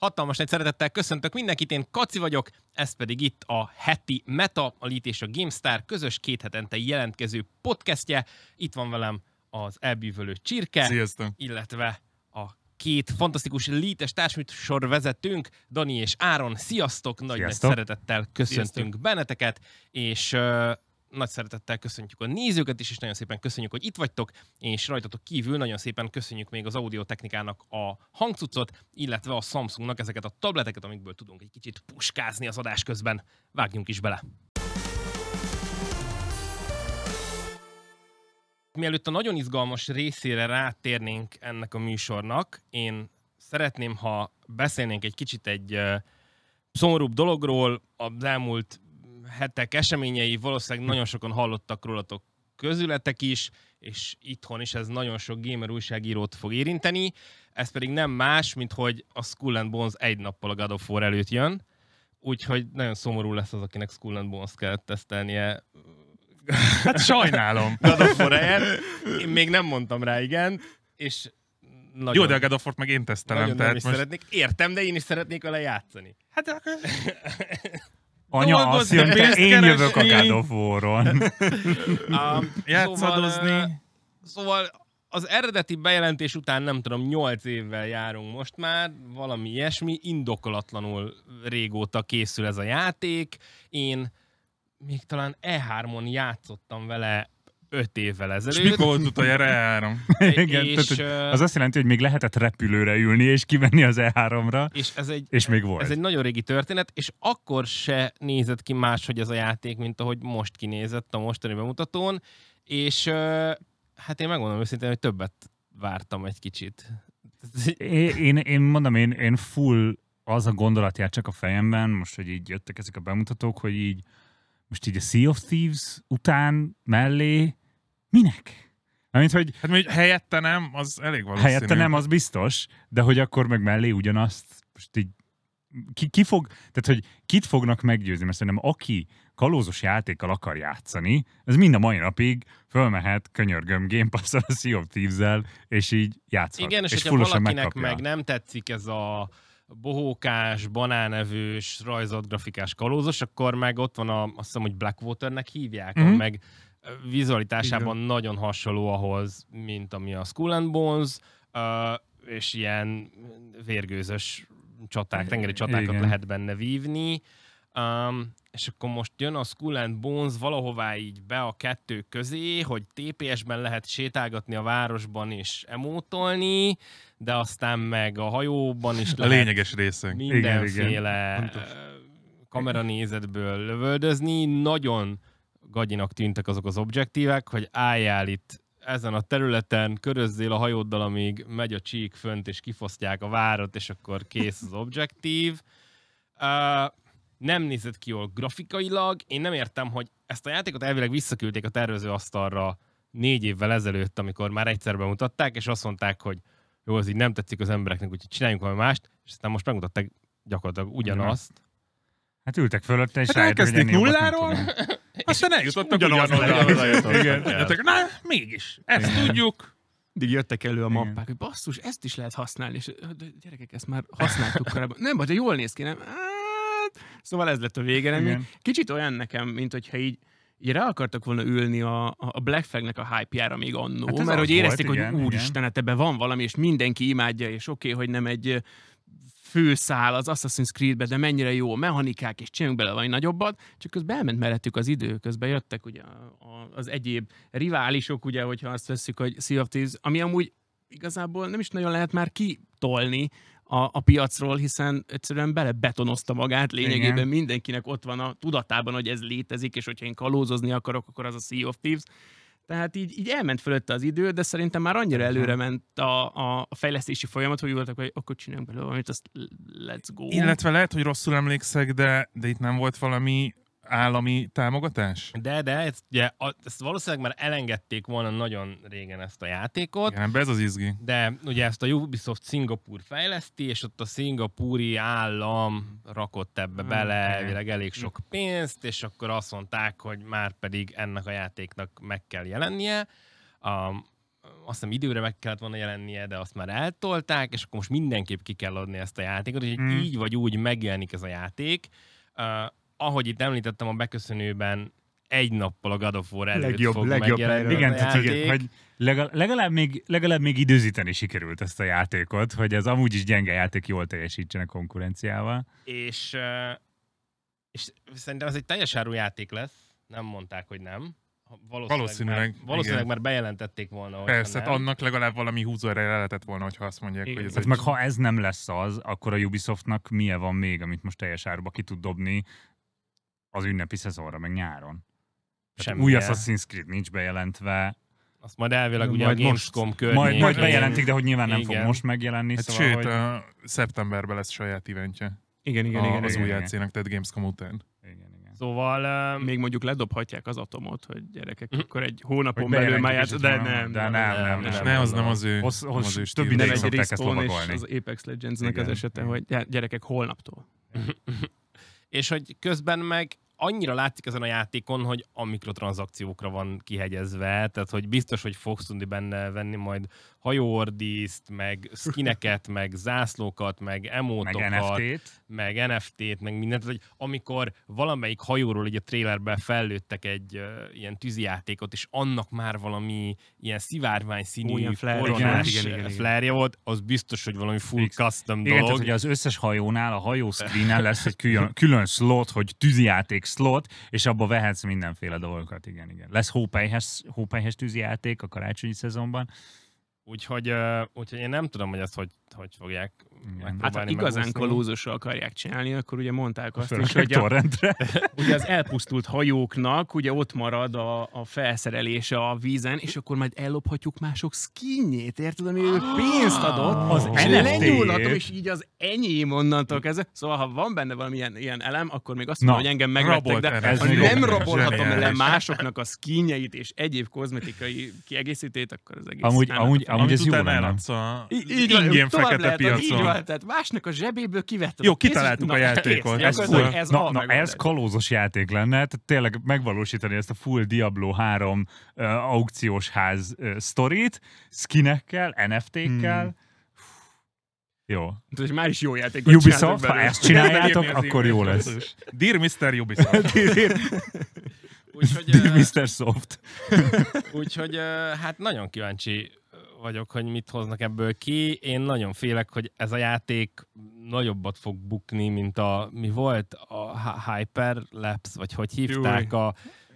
Hatalmas nagy szeretettel köszöntök mindenkit, én Kaci vagyok, ez pedig itt a heti Meta, a Lit és a GameStar közös két hetente jelentkező podcastje. Itt van velem az elbűvölő Csirke, Sziasztok. illetve a két fantasztikus lítes társműsor vezetőnk, Dani és Áron. Sziasztok! Nagy, nagy Sziasztok. szeretettel köszöntünk Sziasztok. benneteket, és uh, nagy szeretettel köszöntjük a nézőket is, és nagyon szépen köszönjük, hogy itt vagytok, és rajtatok kívül nagyon szépen köszönjük még az audiotechnikának a hangcuccot, illetve a Samsungnak ezeket a tableteket, amikből tudunk egy kicsit puskázni az adás közben. Vágjunk is bele! Mielőtt a nagyon izgalmas részére rátérnénk ennek a műsornak, én szeretném, ha beszélnénk egy kicsit egy szomorúbb dologról, az elmúlt hetek eseményei, valószínűleg nagyon sokan hallottak rólatok közületek is, és itthon is ez nagyon sok gamer újságírót fog érinteni. Ez pedig nem más, mint hogy a Skull and Bones egy nappal a God of War előtt jön, úgyhogy nagyon szomorú lesz az, akinek Skull and Bones kell tesztelnie Hát sajnálom. God of War. Én még nem mondtam rá igen, és nagyon, Jó, de a God of War-t meg én tesztelem, nagyon nem tehát is most... szeretnék. Értem, de én is szeretnék vele játszani. Hát akkor... Anya azt Dolgozni, jönte, pénzt én jövök a. God of War-on. Um, Játszadozni. Szóval, szóval az eredeti bejelentés után nem tudom, 8 évvel járunk most már, valami ilyesmi, indokolatlanul régóta készül ez a játék. Én még talán E3-on játszottam vele 5 évvel És ezelőtt. mikor volt utoljára E3? Igen, és, tehát, az azt jelenti, hogy még lehetett repülőre ülni és kivenni az E3-ra, és ez egy, és még volt. Ez egy nagyon régi történet, és akkor se nézett ki máshogy ez a játék, mint ahogy most kinézett a mostani bemutatón, és hát én megmondom őszintén, hogy többet vártam egy kicsit. É- Én, én mondom, én, én full az a gondolat jár csak a fejemben, most, hogy így jöttek ezek a bemutatók, hogy így most így a Sea of Thieves után mellé minek? Mármint, hogy Hát mondjuk helyette nem, az elég valószínű. helyette nem, az biztos, de hogy akkor meg mellé ugyanazt, most így ki, ki fog, tehát hogy kit fognak meggyőzni, mert szerintem aki kalózos játékkal akar játszani, ez mind a mai napig fölmehet, könyörgöm, Game Pass-al a Sea of Thieves-el, és így játszhat. Igen, és, és hogyha valakinek megkapja. meg nem tetszik ez a bohókás, banánevős, rajzolt grafikás kalózos, akkor meg ott van a, azt hiszem, hogy Blackwaternek hívják, Mhm. uh-huh. meg vizualitásában nagyon hasonló ahhoz, mint ami a Skull and Bones, és ilyen vérgőzös csaták, tengeri csatákat Igen. lehet benne vívni. Um, és akkor most jön a Skull and Bones valahová így be a kettő közé, hogy TPS-ben lehet sétálgatni a városban és emótolni, de aztán meg a hajóban is A lehet lényeges részek. mindenféle Pontos. ö, kameranézetből lövöldözni. Nagyon gagyinak tűntek azok az objektívek, hogy álljál itt ezen a területen, körözzél a hajóddal, amíg megy a csík fönt, és kifosztják a várat, és akkor kész az objektív. Uh, nem nézett ki jól grafikailag. Én nem értem, hogy ezt a játékot elvileg visszaküldték a tervezőasztalra négy évvel ezelőtt, amikor már egyszer bemutatták, és azt mondták, hogy jó, az így nem tetszik az embereknek, úgyhogy csináljunk valami mást, és aztán most megmutatták gyakorlatilag ugyanazt. Hát ültek fölötte, és Hát elkezdték nulláról. aztán eljutottak ugyanaz- Igen. Jöttek, Na, mégis. Ezt Igen. tudjuk. Mindig jöttek elő a Igen. mappák, hogy basszus, ezt is lehet használni, és de gyerekek, ezt már használtuk korábban. Nem, de jól néz ki, nem? Hát, szóval ez lett a vége, nem? Igen. Kicsit olyan nekem, mint hogyha így, így rá akartak volna ülni a, a Black Flagnek a hype-jára még annó, Hát mert hogy érezték, volt, hogy igen, úristen, hát ebben van valami, és mindenki imádja, és oké, okay, hogy nem egy főszál az Assassin's Creed-be, de mennyire jó a mechanikák, és csináljunk bele valami nagyobbat, csak közben elment mellettük az idő, közben jöttek ugye az egyéb riválisok, ugye, hogyha azt veszük, hogy Sea of Thieves, ami amúgy igazából nem is nagyon lehet már kitolni a, a piacról, hiszen egyszerűen belebetonozta magát, lényegében Igen. mindenkinek ott van a tudatában, hogy ez létezik, és hogyha én kalózozni akarok, akkor az a Sea of Thieves. Tehát így, így elment fölötte az idő, de szerintem már annyira előre ment a, a, a fejlesztési folyamat, hogy voltak, hogy akkor csináljunk belőle valamit, azt let's go. Illetve lehet, hogy rosszul emlékszek, de, de itt nem volt valami állami támogatás? De, de ezt, ugye, a- ezt valószínűleg már elengedték volna nagyon régen ezt a játékot, Igen, ez az izgi. de ugye ezt a Ubisoft Szingapúr fejleszti, és ott a szingapúri állam rakott ebbe bele oké. elvileg elég sok pénzt, és akkor azt mondták, hogy már pedig ennek a játéknak meg kell jelennie. A, azt hiszem időre meg kellett volna jelennie, de azt már eltolták, és akkor most mindenképp ki kell adni ezt a játékot, és Hmm. mm. így vagy úgy megjelenik ez a játék. Uh, ahogy itt említettem a beköszönőben, egy nappal a God of War előtt Legjobb- fog legjobb megjelenni. Igen, tehát játék. igen, hogy legalább, legalább, még, legalább még időzíteni sikerült ezt a játékot, hogy az amúgy is gyenge játék jól teljesítsen a konkurenciával. és, és szerintem ez egy teljes áru játék lesz, nem mondták, hogy nem. Valószínűleg, Valószínűleg, már, valószínűleg igen. már bejelentették volna, hogy Persze, nem. annak legalább valami húzóereje lehetett volna, hogyha azt mondják, Igen. hogy ez Hát egy... meg ha ez nem lesz az, akkor a Ubisoftnak milyen van még, amit most teljes áruba ki tud dobni az ünnepi szezonra, meg nyáron. Semmilyen. új Assassin's Creed nincs bejelentve, Azt majd elvileg ugye Majd a Gamescom környékén. majd, majd bejelentik, de hogy nyilván nem fog Igen. most megjelenni. Hát szóval, sőt, hogy... a szeptemberben lesz saját eventje Igen, igen, a, igen. az igen. új igen. játszének, tehát Gamescom után. Igen, igen. Szóval um, Még mondjuk ledobhatják az atomot, hogy gyerekek, Mhm. akkor egy hónapon belül már játsz, de nem. de nem, nem, És nem. ne, az nem az ő, Hossz- nem hossz- az ő több ideig Nem szokták ezt lovagolni. az Apex Legends-nek az esete, hogy gyerekek holnaptól. és hogy közben meg annyira látszik ezen a játékon, hogy a mikrotranszakciókra van kihegyezve, tehát hogy biztos, hogy fogsz tudni benne venni majd hajóordízt, meg skineket, meg zászlókat, meg Meg emótokat, NFT-t. meg NFT-t, meg mindent. Tehát, hogy amikor valamelyik hajóról így a trailerben fellőttek egy uh, ilyen tűzijátékot, és annak már valami ilyen szivárvány Ó, színű ilyen flare, koronás igen, igen, igen, igen. flare volt, az biztos, hogy valami full Fix. custom Igen, tehát dolog. hogy az összes hajónál, a hajó screenen lesz egy külön, külön slot, hogy tűzijáték slot, és abba vehetsz mindenféle dolgokat, igen, igen. Lesz hópelyhes, hópelyhes tűzijáték a karácsonyi szezonban. Úgyhogy, úgyhogy én nem tudom, hogy ezt hogy, hogy fogják Hát ha igazán kalózosra akarják csinálni, akkor ugye mondták azt is, hogy a, torrentre. ugye az elpusztult hajóknak ugye ott marad a, a felszerelése a vízen, és akkor majd ellophatjuk mások skinjét, érted, ami ő pénzt adott, Az és NFT-jét. lenyúlhatom, és így az enyém onnantól kezdve. Szóval, ha van benne valami ilyen, ilyen elem, akkor még azt mondom, hogy engem megvettek, de nem rabolhatom le másoknak a skinjeit és egyéb kozmetikai kiegészítét, akkor az egész Amúgy, amúgy, amúgy ez jó lenne. így ingyen tovább fekete lehet, Így piacon. van, tehát másnak a zsebéből kivetted. Jó, kitaláltuk a na, játékot. kész. Ez full. ez na, na ez kalózos játék lenne, tehát tényleg megvalósítani ezt a full Diablo 3 uh, aukciós ház uh, sztorit, skinekkel, NFT-kkel. Hmm. Jó. Tehát, hogy már is jó játékot Ubisoft, ha ezt csináljátok, akkor jó lesz. Dear Mr. Ubisoft. Úgyhogy, Dear Mr. Soft. úgyhogy hát nagyon kíváncsi vagyok, hogy mit hoznak ebből ki. Én nagyon félek, hogy ez a játék nagyobbat fog bukni, mint a, mi volt, a Hy- Hyperlapse, vagy hogy hívták a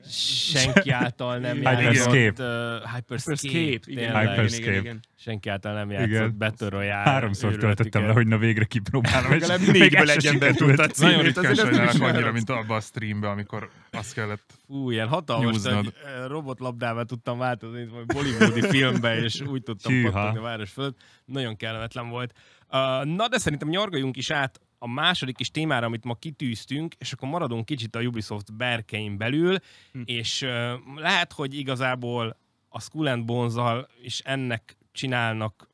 senki által nem játszott uh, Hyperscape, Hyperscape, igen, Hyperscape. igen, senki által nem játszott Igen. Battle Royale. Háromszor töltöttem le, hogy na végre kipróbálom. és Legalább még négyből ez se egyen sikerült. betudtad Nagyon címét, ritkán sajnálok annyira, mint abban a streamben, amikor azt kellett Fú, ilyen hatalmas ö, robotlabdával tudtam változni, mint valami bollywoodi filmbe, és úgy tudtam pattogni a város fölött. Nagyon kellemetlen volt. Uh, na, de szerintem nyargaljunk is át a második kis témára, amit ma kitűztünk, és akkor maradunk kicsit a Ubisoft berkein belül, Hm. és uh, lehet, hogy igazából a Skull and Bones-zal is ennek csinálnak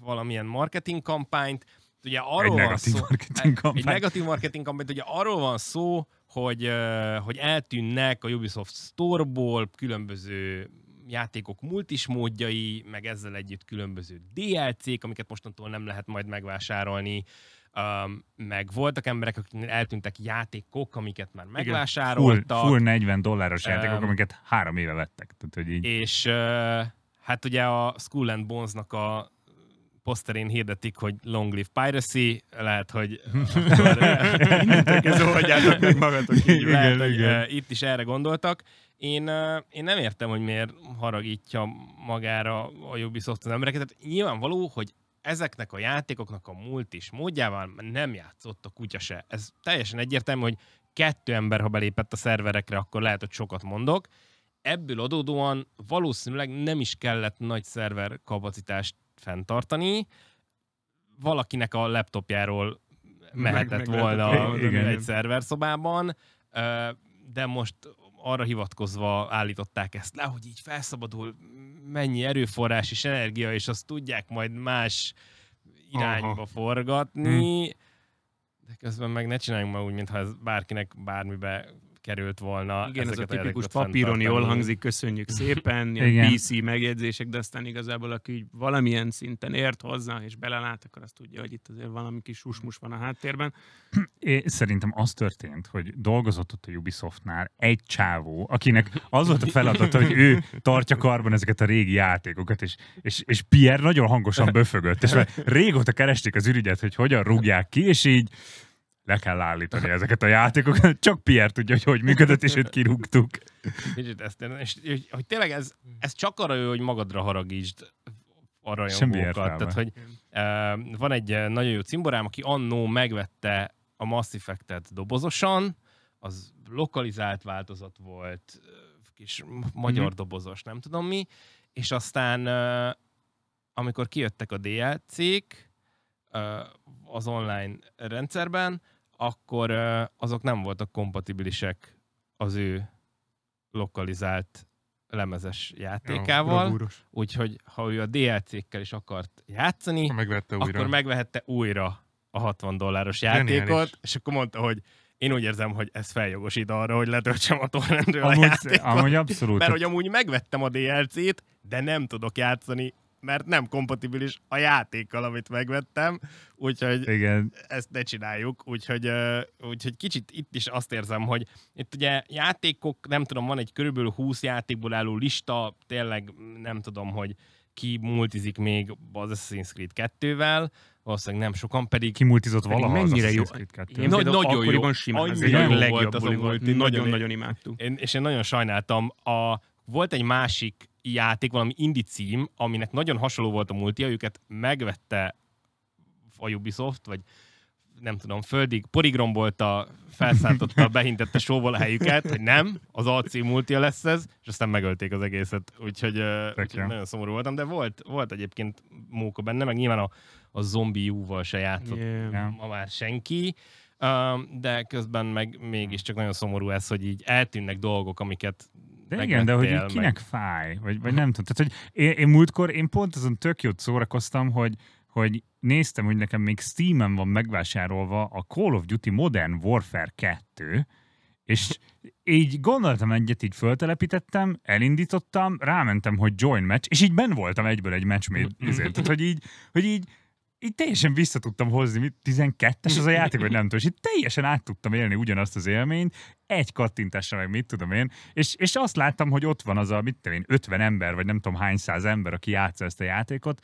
valamilyen marketing kampányt. Ugye arról Egy van negatív szó, marketing egy kampány. negatív marketing kampányt, ugye arról van szó, hogy, hogy eltűnnek a Ubisoft Store-ból különböző játékok multis módjai, meg ezzel együtt különböző DLC-k, amiket mostantól nem lehet majd megvásárolni, um, meg voltak emberek, akiknél eltűntek játékok, amiket már Full, megvásároltak, full 40 dolláros játékok, Em, amiket három éve vettek. Tehát, hogy így. és uh, hát ugye a Skull and Bones-nak a poszterén hirdetik, hogy Long Live Piracy, lehet, hogy kezdve hagyjátok meg magatok. így Igen, lehet, hogy igen. uh, itt is erre gondoltak. Én, uh, én nem értem, hogy miért haragítja magára a Ubisoft az embereket. Tehát nyilvánvaló, hogy ezeknek a játékoknak a multis módjával nem játszott a kutya se. Ez teljesen egyértelmű, hogy kettő ember, ha belépett a szerverekre, akkor lehet, hogy sokat mondok. Ebből adódóan valószínűleg nem is kellett nagy szerver kapacitást fenntartani. Valakinek a laptopjáról mehetett meg volna lehetett volna, igen, igen. egy szerverszobában, de most arra hivatkozva állították ezt le, hogy így felszabadul mennyi erőforrás és energia, és azt tudják majd más irányba Aha. forgatni, de közben meg ne csináljunk már úgy, mintha ez bárkinek bármibe került volna. Igen, ez a tipikus papíron jól hangzik, köszönjük szépen, ilyen Igen. PC megjegyzések, de aztán igazából aki így valamilyen szinten ért hozzá, és belelát, akkor azt tudja, hogy itt azért valami kis susmus van a háttérben. É, szerintem az történt, hogy dolgozott ott a Ubisoftnál egy csávó, akinek az volt a feladata, hogy ő tartja karban ezeket a régi játékokat, és, és, és Pierre nagyon hangosan böfögött, és már régóta keresték az ürügyet, hogy hogyan rúgják ki, és így le kell állítani ezeket a játékokat. Csak Pierre tudja, hogy hogy működött, és őt kirúgtuk. Kicsit ezt, és, és, hogy tényleg ez, ez csak arra jó, hogy magadra haragítsd a rajongókat. Tehát, hogy uh, van egy nagyon jó cimborám, aki annó megvette a Mass Effect-et dobozosan, az lokalizált változat volt, kis magyar Mhm. dobozos, nem tudom mi, és aztán uh, amikor kijöttek a DLC-k uh, az online rendszerben, akkor azok nem voltak kompatibilisek az ő lokalizált lemezes játékával, bravúros. úgyhogy ha ő a DLC-kkel is akart játszani, Megvette újra. akkor megvehette újra a 60 dolláros játékot, és akkor mondta, hogy én úgy érzem, hogy ez feljogosít arra, hogy letöltsem a torrentről a Amúgy, játékot. amúgy abszolút. Mert hogy amúgy megvettem a DLC-t, de nem tudok játszani, mert nem kompatibilis a játékkal, amit megvettem, úgyhogy Igen, ezt ne csináljuk, úgyhogy, úgyhogy kicsit itt is azt érzem, hogy itt ugye játékok, nem tudom, van egy körülbelül 20 játékból álló lista, tényleg nem tudom, hogy ki multizik még az Assassin's Creed 2-vel, valószínűleg nem sokan, pedig kimultizott Pedig valaha mennyire az jó. Assassin's Creed 2. Én Na- például nagyon jó. simán, ez jó legjobb volt az a multi, Nagyon-nagyon imádtuk. én, és én nagyon sajnáltam. A, volt egy másik játék, valami indie cím, aminek nagyon hasonló volt a multia, őket megvette a Ubisoft, vagy nem tudom, földig porigrombolta, felszálltotta, behintette sóval a helyüket, hogy nem, az AC multia lesz ez, és aztán megölték az egészet. Úgyhogy, uh, úgyhogy nagyon szomorú voltam, de volt, volt egyébként móka benne, meg nyilván a, a zombi val se játszott Yeah. Ma már senki, de közben meg mégiscsak nagyon szomorú ez, hogy így eltűnnek dolgok, amiket De igen, de hogy így kinek fáj, vagy, vagy nem tudom. Tehát, hogy én, én múltkor, én pont azon tök jót szórakoztam, hogy, hogy néztem, hogy nekem még Steam-en van megvásárolva a Call of Duty Modern Warfare 2, és így gondoltam egyet, így föltelepítettem, elindítottam, rámentem, hogy join match, és így ben voltam egyből egy match made, ezért. Tehát, hogy így, hogy így így teljesen vissza tudtam hozni, mit, 12-es az a játék, vagy nem tudom, és így teljesen át tudtam élni ugyanazt az élményt, egy kattintásra meg mit tudom én, és, és azt láttam, hogy ott van az a, mit tudom én, 50 ember, vagy nem tudom hány száz ember, aki játsza ezt a játékot,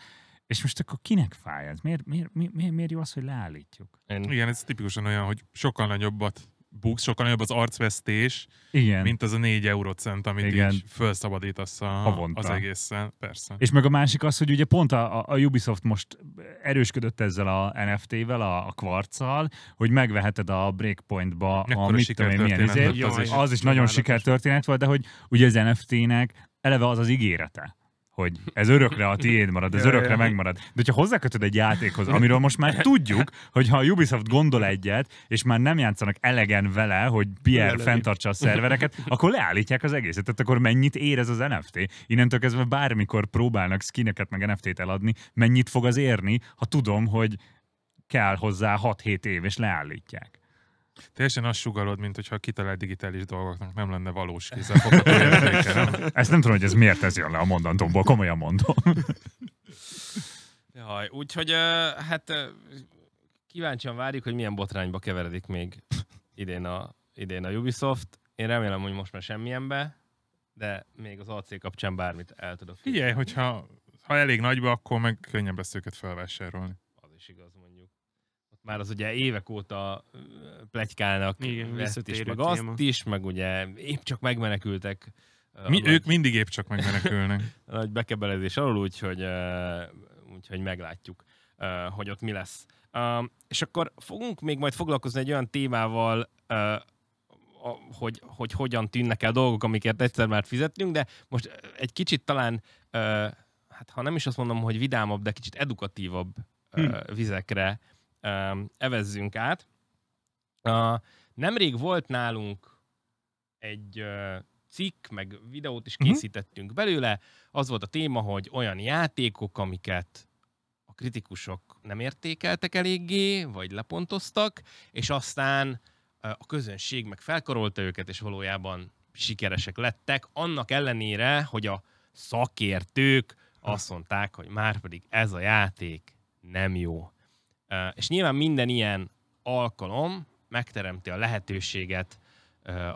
és most akkor kinek fáj ez? Miért, miért, miért, miért, jó az, hogy leállítjuk? Igen, ez tipikusan olyan, hogy sokkal nagyobbat buksz, sokkal nagyobb az arcvesztés, Igen. mint az a 4 eurocent, amit Igen. így felszabadítasz a, Havonta. az egésszel. Persze. És meg a másik az, hogy ugye pont a, a- Ubisoft most erősködött ezzel a NFT-vel, a, a kvarccal, hogy megveheted a Breakpointba a mit tudom én, milyen lett az. Az is nagyon sikertörténet volt, de hogy ugye az NFT-nek eleve az az ígérete hogy ez örökre a tiéd marad, ez örökre megmarad. De hogyha hozzákötöd egy játékhoz, amiről most már tudjuk, hogy ha a Ubisoft gondol egyet, és már nem játszanak elegen vele, hogy Pierre fenntartsa a szervereket, akkor leállítják az egészet. Tehát akkor mennyit ér ez az NFT? Innentől kezdve bármikor próbálnak skineket meg NFT-t eladni, mennyit fog az érni, ha tudom, hogy kell hozzá 6-7 év, és leállítják. Teljesen azt sugalod, mint hogyha a kitalált digitális dolgoknak nem lenne valós kézzelfogható értéke, nem? Ezt nem tudom, hogy ez miért ez jön le a mondantomból, komolyan mondom. Jaj, úgyhogy hát kíváncsian várjuk, hogy milyen botrányba keveredik még idén a, idén a Ubisoft. Én remélem, hogy most már semmilyenbe, de még az AC kapcsán bármit el tudok Figyelj, hogyha ha elég nagyba, akkor meg könnyebb lesz őket felvásárolni. Az is igaz, mondjuk. Ott már az ugye évek óta plegykálnak Igen, ezt is, meg azt téma. is, meg ugye épp csak megmenekültek Mi, a ők nagy, mindig épp csak megmenekülnek. nagy bekebelezés alól, úgyhogy, úgyhogy meglátjuk, hogy ott mi lesz. És akkor fogunk még majd foglalkozni egy olyan témával, hogy, hogy hogyan tűnnek el dolgok, amikért egyszer már fizettünk, de most egy kicsit talán, hát ha nem is azt mondom, hogy vidámabb, de kicsit edukatívabb ö, vizekre evezzünk át. Nemrég volt nálunk egy cikk, meg videót is Mhm. készítettünk belőle. Az volt a téma, hogy olyan játékok, amiket a kritikusok nem értékeltek eléggé, vagy lepontoztak, és aztán a közönség meg felkarolta őket, és valójában sikeresek lettek, annak ellenére, hogy a szakértők azt mondták, hogy már pedig ez a játék nem jó. És nyilván minden ilyen alkalom megteremti a lehetőséget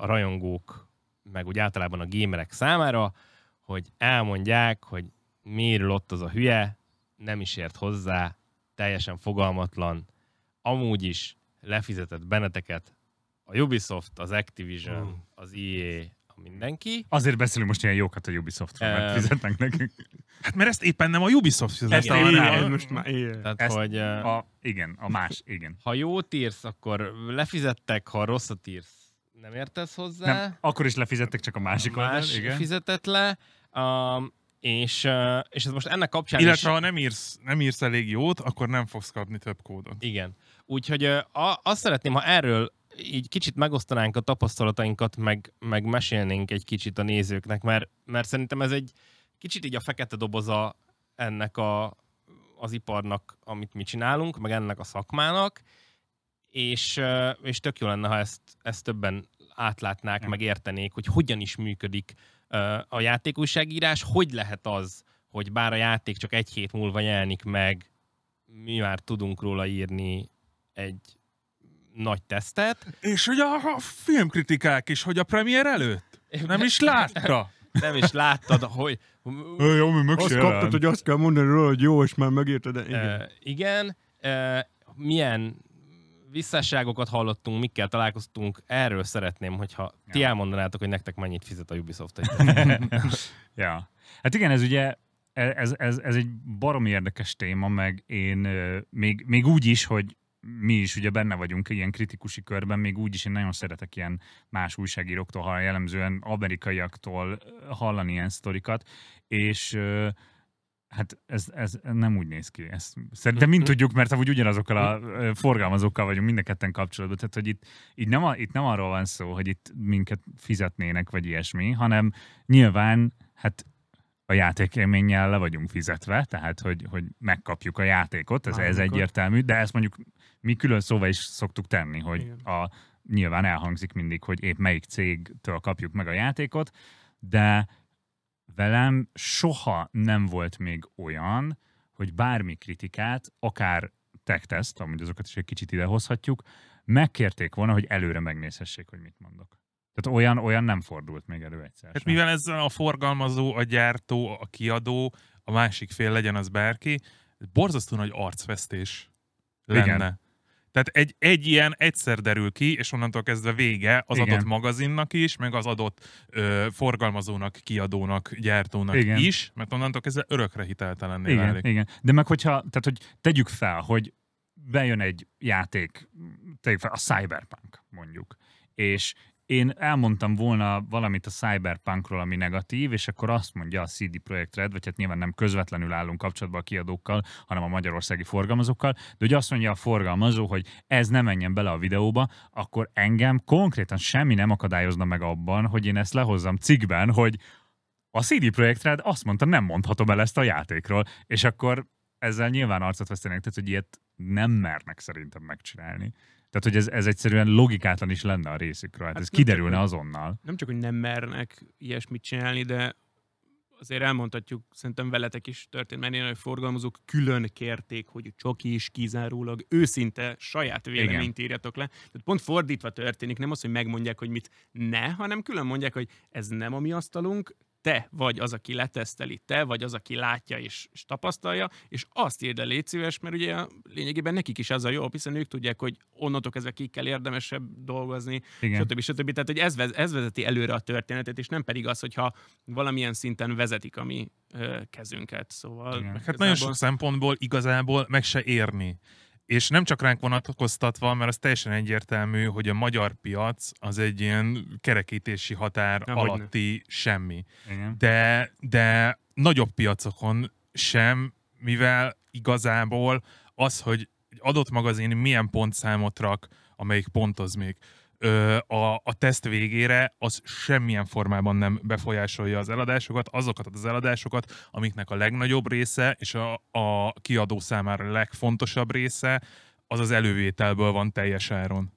a rajongók, meg úgy általában a gamerek számára, hogy elmondják, hogy miről ott az a hülye, nem is ért hozzá, teljesen fogalmatlan, amúgy is lefizetett benneteket a Ubisoft, az Activision, Mm. az EA, mindenki. Azért beszélünk most ilyen jókat a Ubisoftról, mert fizetnek nekünk. Hát mert ezt éppen nem a Ubisoft fizet. Ezt rá. én- most már ilyen. Tehát, Ezt hogy A, igen, a más, igen. ha jót írsz, akkor lefizettek, ha rosszat írsz, nem értesz hozzá. Nem, akkor is lefizettek csak a másik oldal, más igen. fizetett le, um, és, és ez most ennek kapcsán Illetve is... ha nem írsz, nem írsz elég jót, akkor nem fogsz kapni több kódot. Igen. Úgyhogy a, azt szeretném, ha erről így kicsit megosztanánk a tapasztalatainkat, meg, meg mesélnénk egy kicsit a nézőknek, mert, mert szerintem ez egy kicsit így a fekete doboza ennek a, az iparnak, amit mi csinálunk, meg ennek a szakmának, és, és tök jó lenne, ha ezt, ezt többen átlátnák, Ja. meg értenék, hogy hogyan is működik a játékújságírás, hogy lehet az, hogy bár a játék csak egy hét múlva jelenik meg, mi már tudunk róla írni egy nagy tesztet. És hogy a, a filmkritikák is, hogy a premier előtt nem is látta. Nem is láttad, hogy... Jó, mi meg Azt kaptad, hogy azt kell mondani róla, hogy jó, és már megérted. Igen. Igen. igen. Uh, milyen visszásságokat hallottunk, mikkel találkoztunk, erről szeretném, hogyha ti Ja. elmondanátok, hogy nektek mennyit fizet a Ubisoft ja. Hát igen, ez ugye ez, ez, ez egy baromi érdekes téma, meg én még, még úgy is, hogy mi is ugye benne vagyunk ilyen kritikusi körben, még úgy is én nagyon szeretek ilyen más újságíróktól, ha jellemzően amerikaiaktól hallani ilyen sztorikat, és hát ez, ez nem úgy néz ki. Ezt szerintem mind tudjuk, mert amúgy ugyanazokkal a forgalmazókkal vagyunk mind a ketten kapcsolatban. Tehát, hogy itt, itt, nem a, itt nem arról van szó, hogy itt minket fizetnének, vagy ilyesmi, hanem nyilván hát a játékélménnyel le vagyunk fizetve, tehát hogy, hogy megkapjuk a játékot, ez, ez egyértelmű, de ezt mondjuk mi külön szóva is szoktuk tenni, hogy Igen. a, nyilván elhangzik mindig, hogy épp melyik cégtől kapjuk meg a játékot, de velem soha nem volt még olyan, hogy bármi kritikát, akár tech-teszt, amúgy azokat is egy kicsit idehozhatjuk, megkérték volna, hogy előre megnézhessék, hogy mit mondok. Tehát olyan, olyan nem fordult még elő egyszer. Hát mivel ez a forgalmazó, a gyártó, a kiadó, a másik fél legyen az bárki, borzasztó nagy arcvesztés lenne. Igen. Tehát egy, egy ilyen egyszer derül ki, és onnantól kezdve vége az Igen. adott magazinnak is, meg az adott ö, forgalmazónak, kiadónak, gyártónak Igen. is, mert onnantól kezdve örökre hiteltelenné Igen, válik. igen. De meg hogyha, tehát hogy tegyük fel, hogy bejön egy játék, tegyük fel a Cyberpunk mondjuk, és én elmondtam volna valamit a Cyberpunkról, ami negatív, és akkor azt mondja a CD Projekt Red, vagy hát nyilván nem közvetlenül állunk kapcsolatban a kiadókkal, hanem a magyarországi forgalmazókkal, de hogy azt mondja a forgalmazó, hogy ez nem menjen bele a videóba, akkor engem konkrétan semmi nem akadályozna meg abban, hogy én ezt lehozzam cikkben, hogy a CD Projekt Red azt mondta, nem mondhatom el ezt a játékról, és akkor ezzel nyilván arcot vesztenek, tehát hogy ilyet nem mernek szerintem megcsinálni. Tehát, hogy ez, ez egyszerűen logikátlan is lenne a részükről, hát, Hát ez csak, kiderülne hogy- azonnal. nem csak, hogy nem mernek ilyesmit csinálni, de azért elmondhatjuk, szerintem veletek is történt, mert én hogy forgalmazók külön kérték, hogy csak is kizárólag őszinte saját véleményt írjatok le. Tehát pont fordítva történik, nem az, hogy megmondják, hogy mit ne, hanem külön mondják, hogy ez nem a mi asztalunk, te vagy az, aki leteszteli, te vagy az, aki látja és, és tapasztalja, és azt írd el, légy szíves, mert ugye lényegében nekik is az a jó, hiszen ők tudják, hogy onnantól kezdve kikkel érdemesebb dolgozni, Igen. stb. stb. Tehát, hogy ez, ez vezeti előre a történetet, és nem pedig az, hogyha valamilyen szinten vezetik a mi ö, kezünket. Szóval Igen. Hát nagyon sok szempontból igazából meg se érni. És nem csak ránk vonatkoztatva, mert az teljesen egyértelmű, hogy a magyar piac az egy ilyen kerekítési határ hogyne. alatti semmi. Igen. De, de nagyobb piacokon sem, mivel igazából az, hogy egy adott magazin milyen pontszámot rak, amelyik pontoz még, a, a teszt végére, az semmilyen formában nem befolyásolja az eladásokat, azokat az eladásokat, amiknek a legnagyobb része, és a, a kiadó számára legfontosabb része, az az elővételből van teljes áron.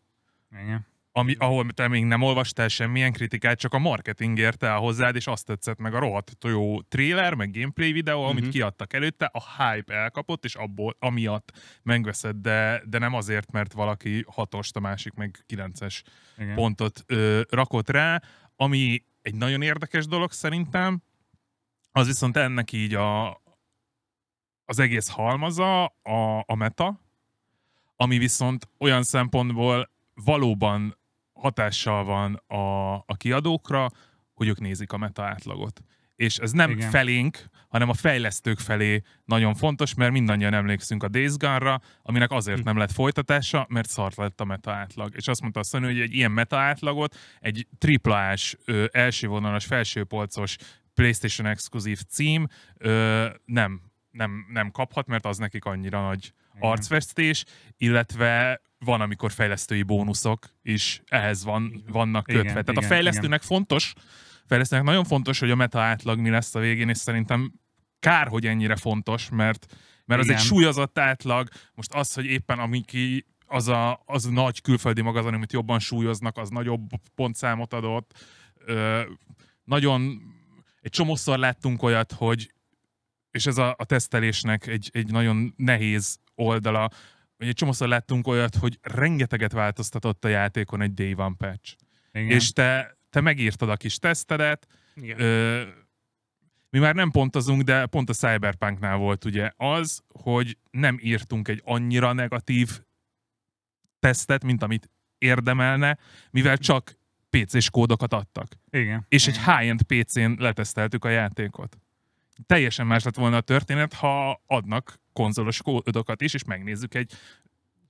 Igen. Ami, ahol te még nem olvastál semmilyen kritikát, csak a marketing érte el hozzád, és azt tetszett meg a rohadt jó trailer, meg gameplay videó, amit Mhm. kiadtak előtte, a hype elkapott, és abból, amiatt megveszed, de, de nem azért, mert valaki hatost, a másik meg kilences Igen. pontot ö, rakott rá, ami egy nagyon érdekes dolog szerintem, az viszont ennek így a, az egész halmaza, a, a meta, ami viszont olyan szempontból valóban hatással van a, a kiadókra, hogy ők nézik a meta átlagot. És ez nem Igen. Felénk, hanem a fejlesztők felé nagyon fontos, mert mindannyian emlékszünk a Days Gone-ra, aminek azért nem lett folytatása, mert szart lett a meta átlag. És azt mondta a Sony, hogy egy ilyen meta átlagot egy triplás, elsővonalas, felsőpolcos PlayStation exkluzív cím ö, nem, nem, nem kaphat, mert az nekik annyira nagy Igen. arcvesztés, illetve van, amikor fejlesztői bónuszok is ehhez van, vannak kötve. Igen, Tehát a igen, fejlesztőnek fontos, fejlesztőnek nagyon fontos, hogy a meta átlag mi lesz a végén, és szerintem kár, hogy ennyire fontos, mert, mert az Igen. egy súlyozott átlag. Most az, hogy éppen ami ki az a, az a nagy külföldi magazin, amit jobban súlyoznak, az nagyobb pontszámot adott. Ö, nagyon, egy csomószor láttunk olyat, hogy és ez a, a tesztelésnek egy, egy nagyon nehéz oldala, hogy egy csomószor láttunk olyat, hogy rengeteget változtatott a játékon egy Day One patch. Igen. És te, te megírtad a kis tesztedet, Igen. Ö, mi már nem pontozunk, de pont a Cyberpunknál volt ugye az, hogy nem írtunk egy annyira negatív tesztet, mint amit érdemelne, mivel csak PC-s kódokat adtak. Igen. És egy high-end PC-n leteszteltük a játékot. Teljesen más lett volna a történet, ha adnak konzolos kódokat is, és megnézzük egy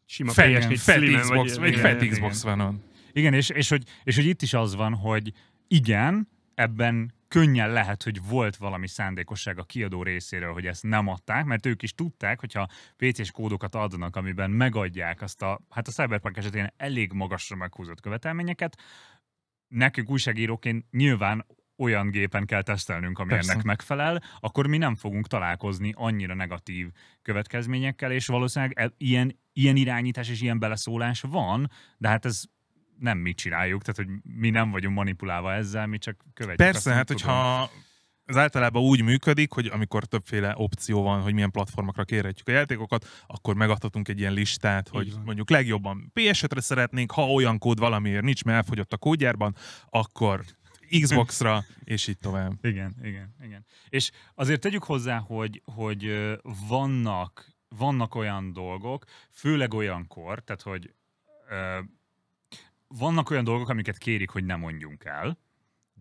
Sima fett, PS4 egy fett Slim-en, Xbox, vagy- egy igen, fett igen. Xbox One-on. Igen, és, és, hogy, és hogy itt is az van, hogy igen, ebben könnyen lehet, hogy volt valami szándékosság a kiadó részéről, hogy ezt nem adták, mert ők is tudták, hogyha PC-s kódokat adnak, amiben megadják azt a, hát a Cyberpunk esetén elég magasra meghúzott követelményeket, nekünk újságíróként nyilván olyan gépen kell tesztelnünk, ami Persze. ennek megfelel, akkor mi nem fogunk találkozni annyira negatív következményekkel, és valószínűleg e- ilyen, ilyen irányítás és ilyen beleszólás van, de hát ez nem mi csináljuk, tehát hogy mi nem vagyunk manipulálva ezzel, mi csak követjük. azt, Persze, amit hát hogyha ez általában úgy működik, hogy amikor többféle opció van, hogy milyen platformokra kérhetjük a játékokat, akkor megadhatunk egy ilyen listát, hogy van. mondjuk legjobban PS5-re szeretnénk, ha olyan kód valamiért nincs, mert elfogyott a kódjárban, akkor Xbox-ra, és így tovább. Igen, igen, igen. És azért tegyük hozzá, hogy, hogy vannak, vannak olyan dolgok, főleg olyankor, tehát hogy vannak olyan dolgok, amiket kérik, hogy ne mondjunk el,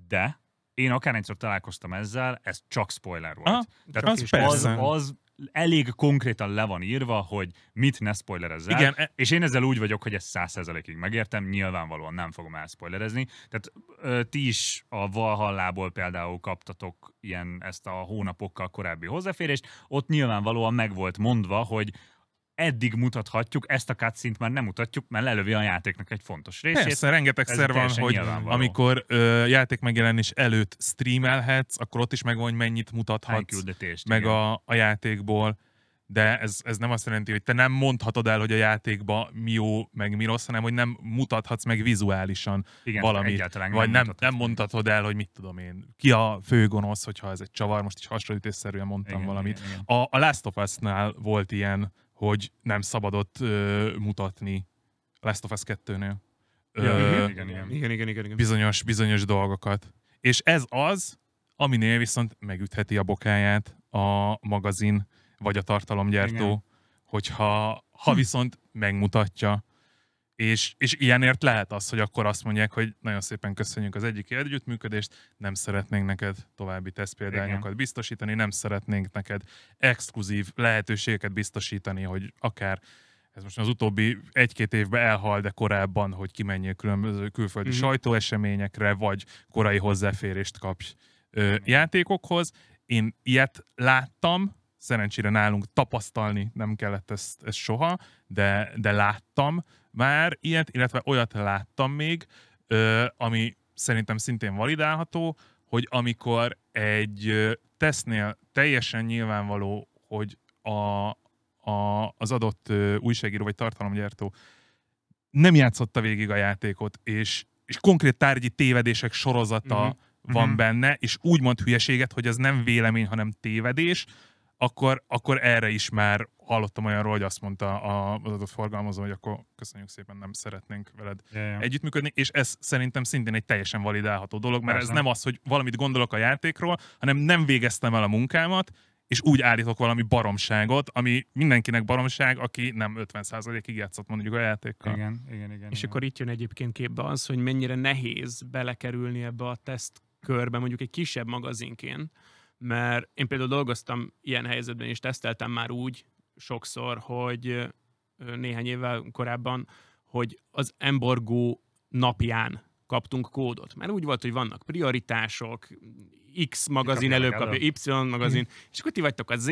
de én akárhányszor találkoztam ezzel, ez csak spoiler volt. Aha, Tehát az az, persze. az elég konkrétan le van írva, hogy mit ne spoilerezzel. Igen, e- És én ezzel úgy vagyok, hogy ezt száz százalékig megértem, nyilvánvalóan nem fogom elspoilerezni. Tehát ö, ti is a Valhallából például kaptatok ilyen ezt a hónapokkal korábbi hozzáférést, ott nyilvánvalóan meg volt mondva, hogy eddig mutathatjuk, ezt a cutscene már nem mutatjuk, mert lelövi a játéknak egy fontos részét. Persze, rengetegszer van, hogy amikor ö, játék megjelenés előtt streamelhetsz, akkor ott is megvan, hogy mennyit mutathatsz meg igen. a, a játékból, de ez, ez nem azt jelenti, hogy te nem mondhatod el, hogy a játékba mi jó, meg mi rossz, hanem hogy nem mutathatsz meg vizuálisan igen, valamit, vagy nem, mutathatsz nem mondhatod el, hogy mit tudom én, ki a főgonosz, hogyha ez egy csavar, most is hasonlítésszerűen mondtam Igen, valamit. igen, igen. A, a Last of Us-nál volt ilyen, hogy nem szabadott ö, mutatni Last of Us 2-nél. Ja, Ö, igen, igen, igen. Igen, igen, igen. igen. bizonyos, bizonyos dolgokat. És ez az, aminél viszont megütheti a bokáját a magazin, vagy a tartalomgyártó, Igen. hogyha ha viszont megmutatja, és, és ilyenért lehet az, hogy akkor azt mondják, hogy nagyon szépen köszönjük az egyik együttműködést, nem szeretnénk neked további tesztpéldányokat Igen. biztosítani, nem szeretnénk neked exkluzív lehetőségeket biztosítani, hogy akár ez most az utóbbi egy-két évben elhal, de korábban, hogy kimenjél különböző külföldi Mhm. mm-hmm. sajtóeseményekre, vagy korai hozzáférést kapj ö, játékokhoz. Én ilyet láttam, szerencsére nálunk tapasztalni nem kellett ezt, ezt soha, de, de láttam már ilyet, illetve olyat láttam még, ö, ami szerintem szintén validálható, hogy amikor egy ö, tesztnél teljesen nyilvánvaló, hogy a, a, az adott újságíró vagy tartalomgyártó nem játszotta végig a játékot, és, és konkrét tárgyi tévedések sorozata Mhm. van Mhm. benne, és úgy mond hülyeséget, hogy az nem vélemény, hanem tévedés, akkor, akkor erre is már hallottam olyanról, hogy azt mondta a- az adott forgalmazó, hogy akkor köszönjük szépen, nem szeretnénk veled Ja, ja. együttműködni, és ez szerintem szintén egy teljesen validálható dolog, mert Persze. ez nem az, hogy valamit gondolok a játékról, hanem nem végeztem el a munkámat, és úgy állítok valami baromságot, ami mindenkinek baromság, aki nem 50%-ig játszott mondjuk a játékkal. Igen, igen, igen. És igen. akkor itt jön egyébként képbe az, hogy mennyire nehéz belekerülni ebbe a teszt körbe, mondjuk egy kisebb magazinként, mert én például dolgoztam ilyen helyzetben, és teszteltem már úgy sokszor, hogy néhány évvel korábban, hogy az embargó napján kaptunk kódot. Mert úgy volt, hogy vannak prioritások, X magazin előkapja, elő. Y magazin, és akkor ti vagytok a Z,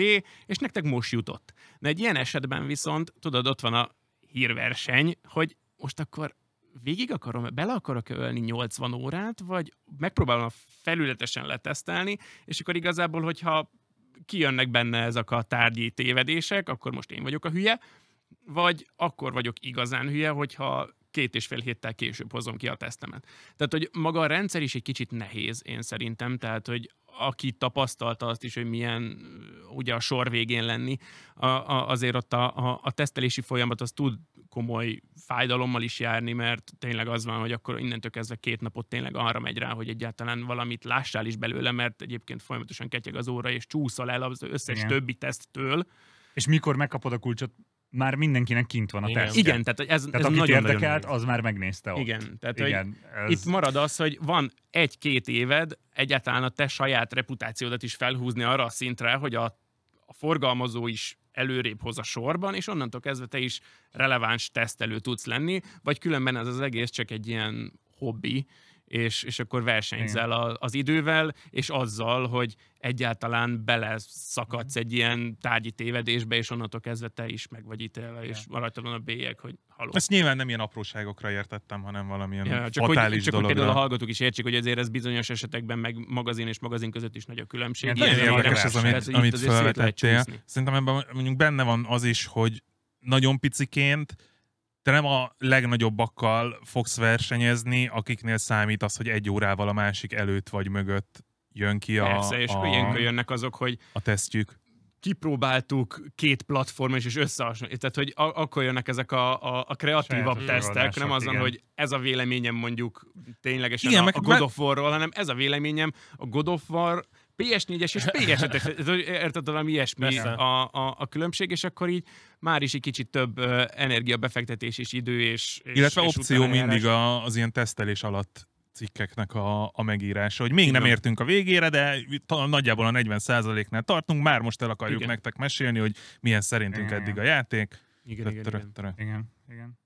és nektek most jutott. De egy ilyen esetben viszont, tudod, ott van a hírverseny, hogy most akkor végig akarom, bele akarok ölni 80 órát, vagy megpróbálom felületesen letesztelni, és akkor igazából, hogyha kijönnek benne ezek a tárgyi tévedések, akkor most én vagyok a hülye, vagy akkor vagyok igazán hülye, hogyha két és fél héttel később hozom ki a tesztemet. Tehát, hogy maga a rendszer is egy kicsit nehéz, én szerintem, tehát, hogy aki tapasztalta azt is, hogy milyen ugye a sor végén lenni, a, a, azért ott a, a, a tesztelési folyamat az tud komoly fájdalommal is járni, mert tényleg az van, hogy akkor innentől kezdve két napot tényleg arra megy rá, hogy egyáltalán valamit lássál is belőle, mert egyébként folyamatosan ketyeg az óra, és csúszol el az összes Igen. többi teszttől. És mikor megkapod a kulcsot, már mindenkinek kint van a teszt. Igen, tehát ez, Tehát ez akit nagyon-nagyon érdekelt, nehéz. az már megnézte ott. Igen, tehát Igen, ez... itt marad az, hogy van egy-két éved egyáltalán a te saját reputációdat is felhúzni arra a szintre, hogy a, a forgalmazó is előrébb hoz a sorban, és onnantól kezdve te is releváns tesztelő tudsz lenni, vagy különben ez az egész csak egy ilyen hobbi, és, és akkor versenyzel a, az idővel, és azzal, hogy egyáltalán beleszakadsz egy ilyen tárgyi tévedésbe, és onnantól kezdve te is meg vagy ítélve, és maradtad a bélyeg, hogy haló. Ezt nyilván nem ilyen apróságokra értettem, hanem valamilyen Ja, csak hogy, fatális csak hogy dologra. például a hallgatók is értsék, hogy azért ez bizonyos esetekben meg magazin és magazin között is nagy a különbség. Ilyen érdekes ez, verseny. amit, Tehát, hogy amit felvetettél. Szerintem ebben mondjuk benne van az is, hogy nagyon piciként te nem a legnagyobbakkal fogsz versenyezni, akiknél számít az, hogy egy órával a másik előtt vagy mögött jön ki a, Persze, és a, ilyenkor jönnek azok, hogy a tesztjük. kipróbáltuk két platform és összehasonlítjuk. Tehát, hogy a- akkor jönnek ezek a, a, a kreatívabb Sajátos tesztek, nem azon, igen. hogy ez a véleményem mondjuk ténylegesen Igen, a, meg- a God of War-ról, hanem ez a véleményem a God of War PS4-es és PS5-es, érted valami ilyesmi a, a, a különbség, és akkor így már is egy kicsit több uh, energiabefektetés és idő és, és Illetve és opció mindig a, az ilyen tesztelés alatt cikkeknek a, a megírása, hogy még nem Igen. értünk a végére, de nagyjából a 40%-nál tartunk, már most el akarjuk Igen. nektek mesélni, hogy milyen szerintünk Igen, eddig a játék. Igen, igen, igen. Igen, igen.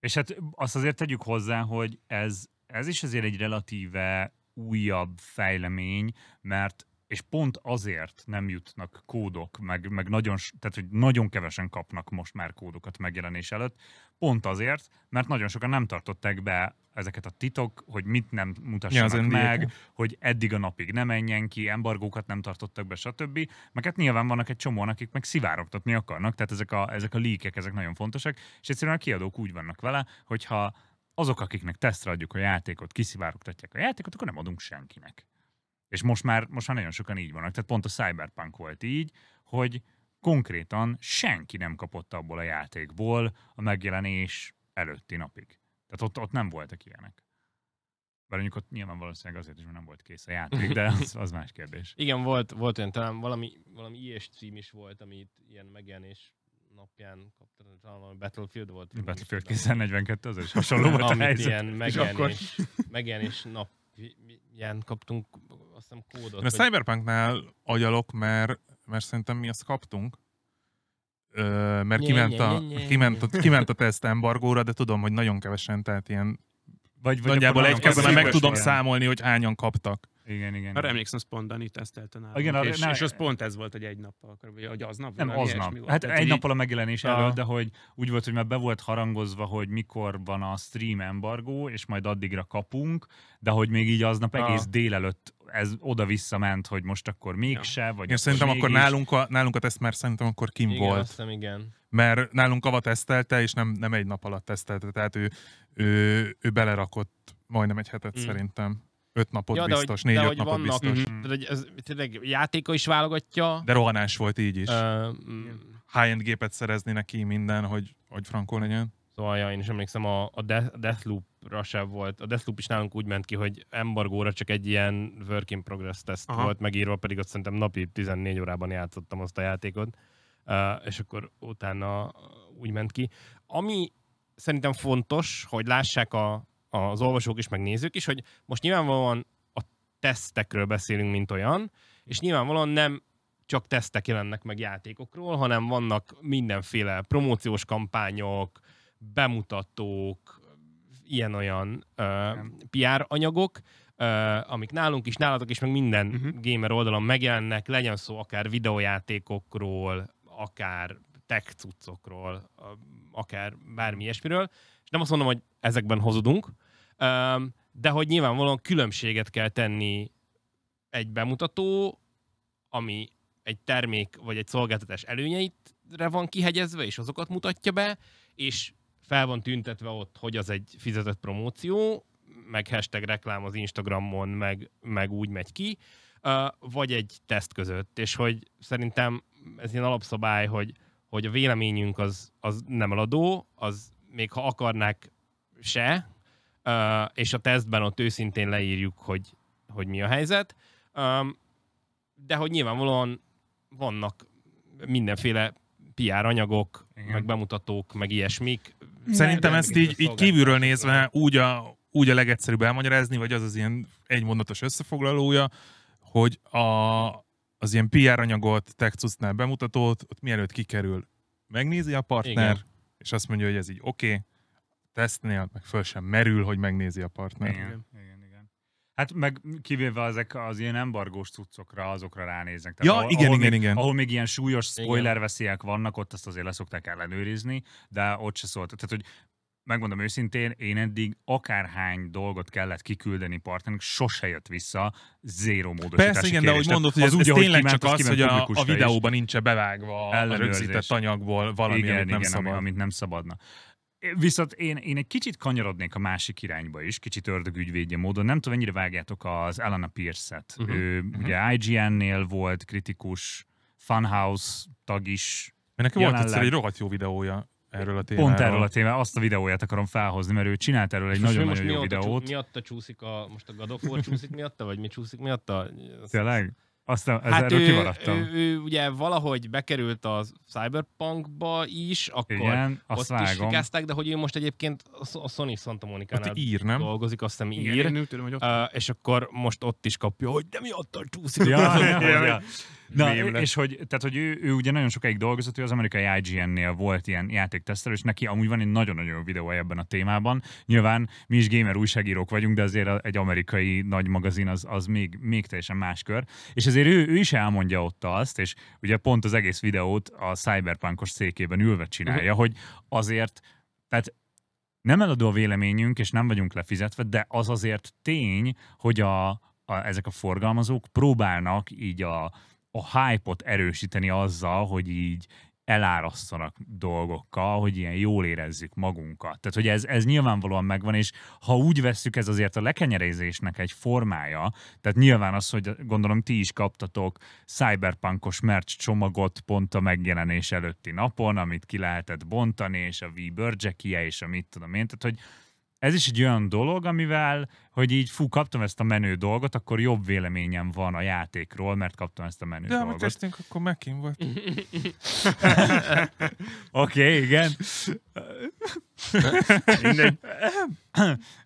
És hát azt azért tegyük hozzá, hogy ez, ez is azért egy relatíve újabb fejlemény, mert és pont azért nem jutnak kódok, meg, meg nagyon, tehát, hogy nagyon kevesen kapnak most már kódokat megjelenés előtt, pont azért, mert nagyon sokan nem tartották be ezeket a titok, hogy mit nem mutassanak Ja, meg, hogy eddig a napig ne menjen ki, embargókat nem tartottak be, stb. Meg hát nyilván vannak egy csomóan, akik meg szivárogtatni akarnak, tehát ezek a, ezek a líkek, ezek nagyon fontosak, és egyszerűen a kiadók úgy vannak vele, hogyha azok, akiknek tesztre adjuk a játékot, kiszivárogtatják a játékot, akkor nem adunk senkinek. És most már, most már nagyon sokan így vannak. Tehát pont a Cyberpunk volt így, hogy konkrétan senki nem kapott abból a játékból a megjelenés előtti napig. Tehát ott, ott nem voltak ilyenek. Bár mondjuk ott nyilván valószínűleg azért is, mert nem volt kész a játék, de az, az más kérdés. Igen, volt, volt olyan, talán valami, valami ilyes stream is volt, amit ilyen megjelenés napján kaptam, talán valami Battlefield volt. Battlefield nem tudom. 2042 az is hasonló volt a helyzet. ilyen akkor- megjelenés, megjelenés nap ilyen kaptunk, azt hiszem kódot. Én a hogy- Cyberpunknál agyalok, mert, mert szerintem mi azt kaptunk. Ö, mert Nye, kiment nye, a, nye, kiment, a, kiment a teszt embargóra, de tudom, hogy nagyon kevesen, tehát ilyen Vagy, vagy nagyjából egy kezben meg tudom számolni, hogy hányan kaptak. Igen, igen. Arra emlékszem, az pont Dani tesztelte nálunk, Igen, arra- és, ne- és az pont ez volt, hogy egy nappal, vagy hogy aznap? Nem, aznap. volt. Hát Tehát, egy nappal a megjelenés Aha. előtt, de hogy úgy volt, hogy már be volt harangozva, hogy mikor van a stream embargó, és majd addigra kapunk, de hogy még így aznap egész délelőtt ez oda-vissza ment, hogy most akkor mégse, vagy Én szerintem akkor mégis. nálunk a, nálunk a teszt már szerintem akkor kim Igen, volt. azt hiszem, igen. Mert nálunk Ava tesztelte, és nem, nem egy nap alatt tesztelte, tehát ő, ő, ő belerakott majdnem egy hetet Mm. szerintem. Öt napot Ja, de biztos, de négy-öt hogy napot vannak, biztos. Mhm. tehát, hogy ez tényleg játéka is válogatja. De rohanás volt így is. Mm, High-end gépet szerezni neki minden, hogy, hogy frankó legyen. Szóval ja, én is emlékszem, a, a Death, Deathloop-ra sem volt. A Deathloop is nálunk úgy ment ki, hogy embargóra csak egy ilyen work in progress teszt Aha. volt megírva, pedig ott szerintem napi 14 órában játszottam azt a játékot, uh, és akkor utána úgy ment ki. Ami szerintem fontos, hogy lássák a, az olvasók is, meg nézők is, hogy most nyilvánvalóan a tesztekről beszélünk, mint olyan, és nyilvánvalóan nem csak tesztek jelennek meg játékokról, hanem vannak mindenféle promóciós kampányok, bemutatók, ilyen-olyan uh, PR anyagok, uh, amik nálunk is, nálatok is, meg minden uh-huh. gamer oldalon megjelennek, legyen szó akár videójátékokról, akár tech cuccokról, akár bármi ilyesmiről. És nem azt mondom, hogy ezekben hozudunk, um, de hogy nyilvánvalóan különbséget kell tenni egy bemutató, ami egy termék vagy egy szolgáltatás előnyeitre van kihegyezve, és azokat mutatja be, és fel van tüntetve ott, hogy az egy fizetett promóció, meg hashtag reklám az Instagramon, meg, meg úgy megy ki, vagy egy teszt között. És hogy szerintem ez ilyen alapszabály, hogy, hogy a véleményünk az, az nem eladó, az még ha akarnák se, uh, és a tesztben ott őszintén leírjuk, hogy, hogy mi a helyzet. Um, de hogy nyilvánvalóan vannak mindenféle PR anyagok, Igen. meg bemutatók, meg ilyesmik. Szerintem ezt így, így kívülről nézve úgy a, úgy a legegyszerűbb elmagyarázni, vagy az az ilyen egymondatos összefoglalója, hogy a, az ilyen PR anyagot, textusnál bemutatót, ott mielőtt kikerül, megnézi a partner, Igen. És azt mondja, hogy ez így oké, okay, tesztnél meg föl sem merül, hogy megnézi a partner. Igen, igen, igen. Hát meg kivéve ezek az ilyen embargós cuccokra, azokra ránéznek. Ja, igen, ahol igen, még, igen. Ahol még ilyen súlyos spoiler veszélyek vannak, ott azt azért leszokták ellenőrizni, de ott se szólt. Tehát, hogy megmondom őszintén, én eddig akárhány dolgot kellett kiküldeni partnernek, sose jött vissza zéro módosítási Persze, igen, de kérés. ahogy Tehát mondod, hogy ez, ez ahogy tényleg csak az, hogy a, a videóban nincs bevágva a rögzített anyagból valami, igen, amit nem igen, szabad. Ami, amit nem szabadna. Viszont én, én egy kicsit kanyarodnék a másik irányba is, kicsit ördögügyvédje módon. Nem tudom, mennyire vágjátok az Elana Pierce-et. Mhm. Uh-huh. Ő uh-huh. ugye IGN-nél volt kritikus, Funhouse tag is. Mert neki volt Jelenleg- egyszer egy rohadt jó videója erről a témáról. Pont erről a témáról, azt a videóját akarom felhozni, mert ő csinált erről egy mi nagyon-nagyon jó miatta csú- videót. Miatta csúszik a, most a God of War csúszik miatta, vagy mi csúszik miatta? Tényleg? Aztán ez Hát erről ő, kimaradtam. ő, ő, ugye valahogy bekerült a Cyberpunkba is, akkor Igen, azt ott is fikázták, de hogy ő most egyébként a Sony Santa Monica-nál Ott ír, nem? dolgozik, azt hiszem Igen, ír. én úgy tudom, hogy ott Uh, és akkor most ott is kapja, hogy de miatta csúszik. a Ja, ja, ja, ja. Na, és hogy, tehát, hogy ő, ő ugye nagyon sokáig dolgozott, ő az amerikai IGN-nél volt ilyen játéktesztelő, és neki amúgy van egy nagyon-nagyon videója ebben a témában. Nyilván mi is gamer újságírók vagyunk, de azért egy amerikai nagy magazin az, az még, még teljesen más kör. És ezért ő, ő is elmondja ott azt, és ugye pont az egész videót a cyberpunkos székében ülve csinálja, hogy azért, tehát nem eladó a véleményünk, és nem vagyunk lefizetve, de az azért tény, hogy a, a, ezek a forgalmazók próbálnak így a, a hype-ot erősíteni azzal, hogy így elárasztanak dolgokkal, hogy ilyen jól érezzük magunkat. Tehát, hogy ez, ez nyilvánvalóan megvan, és ha úgy vesszük, ez azért a lekenyerezésnek egy formája, tehát nyilván az, hogy gondolom ti is kaptatok cyberpunkos merch csomagot pont a megjelenés előtti napon, amit ki lehetett bontani, és a v és a mit tudom én, tehát, hogy ez is egy olyan dolog, amivel, hogy így fú, kaptam ezt a menő dolgot, akkor jobb véleményem van a játékról, mert kaptam ezt a menő De amit dolgot. tesztünk, akkor Mekin volt. Oké, okay, igen.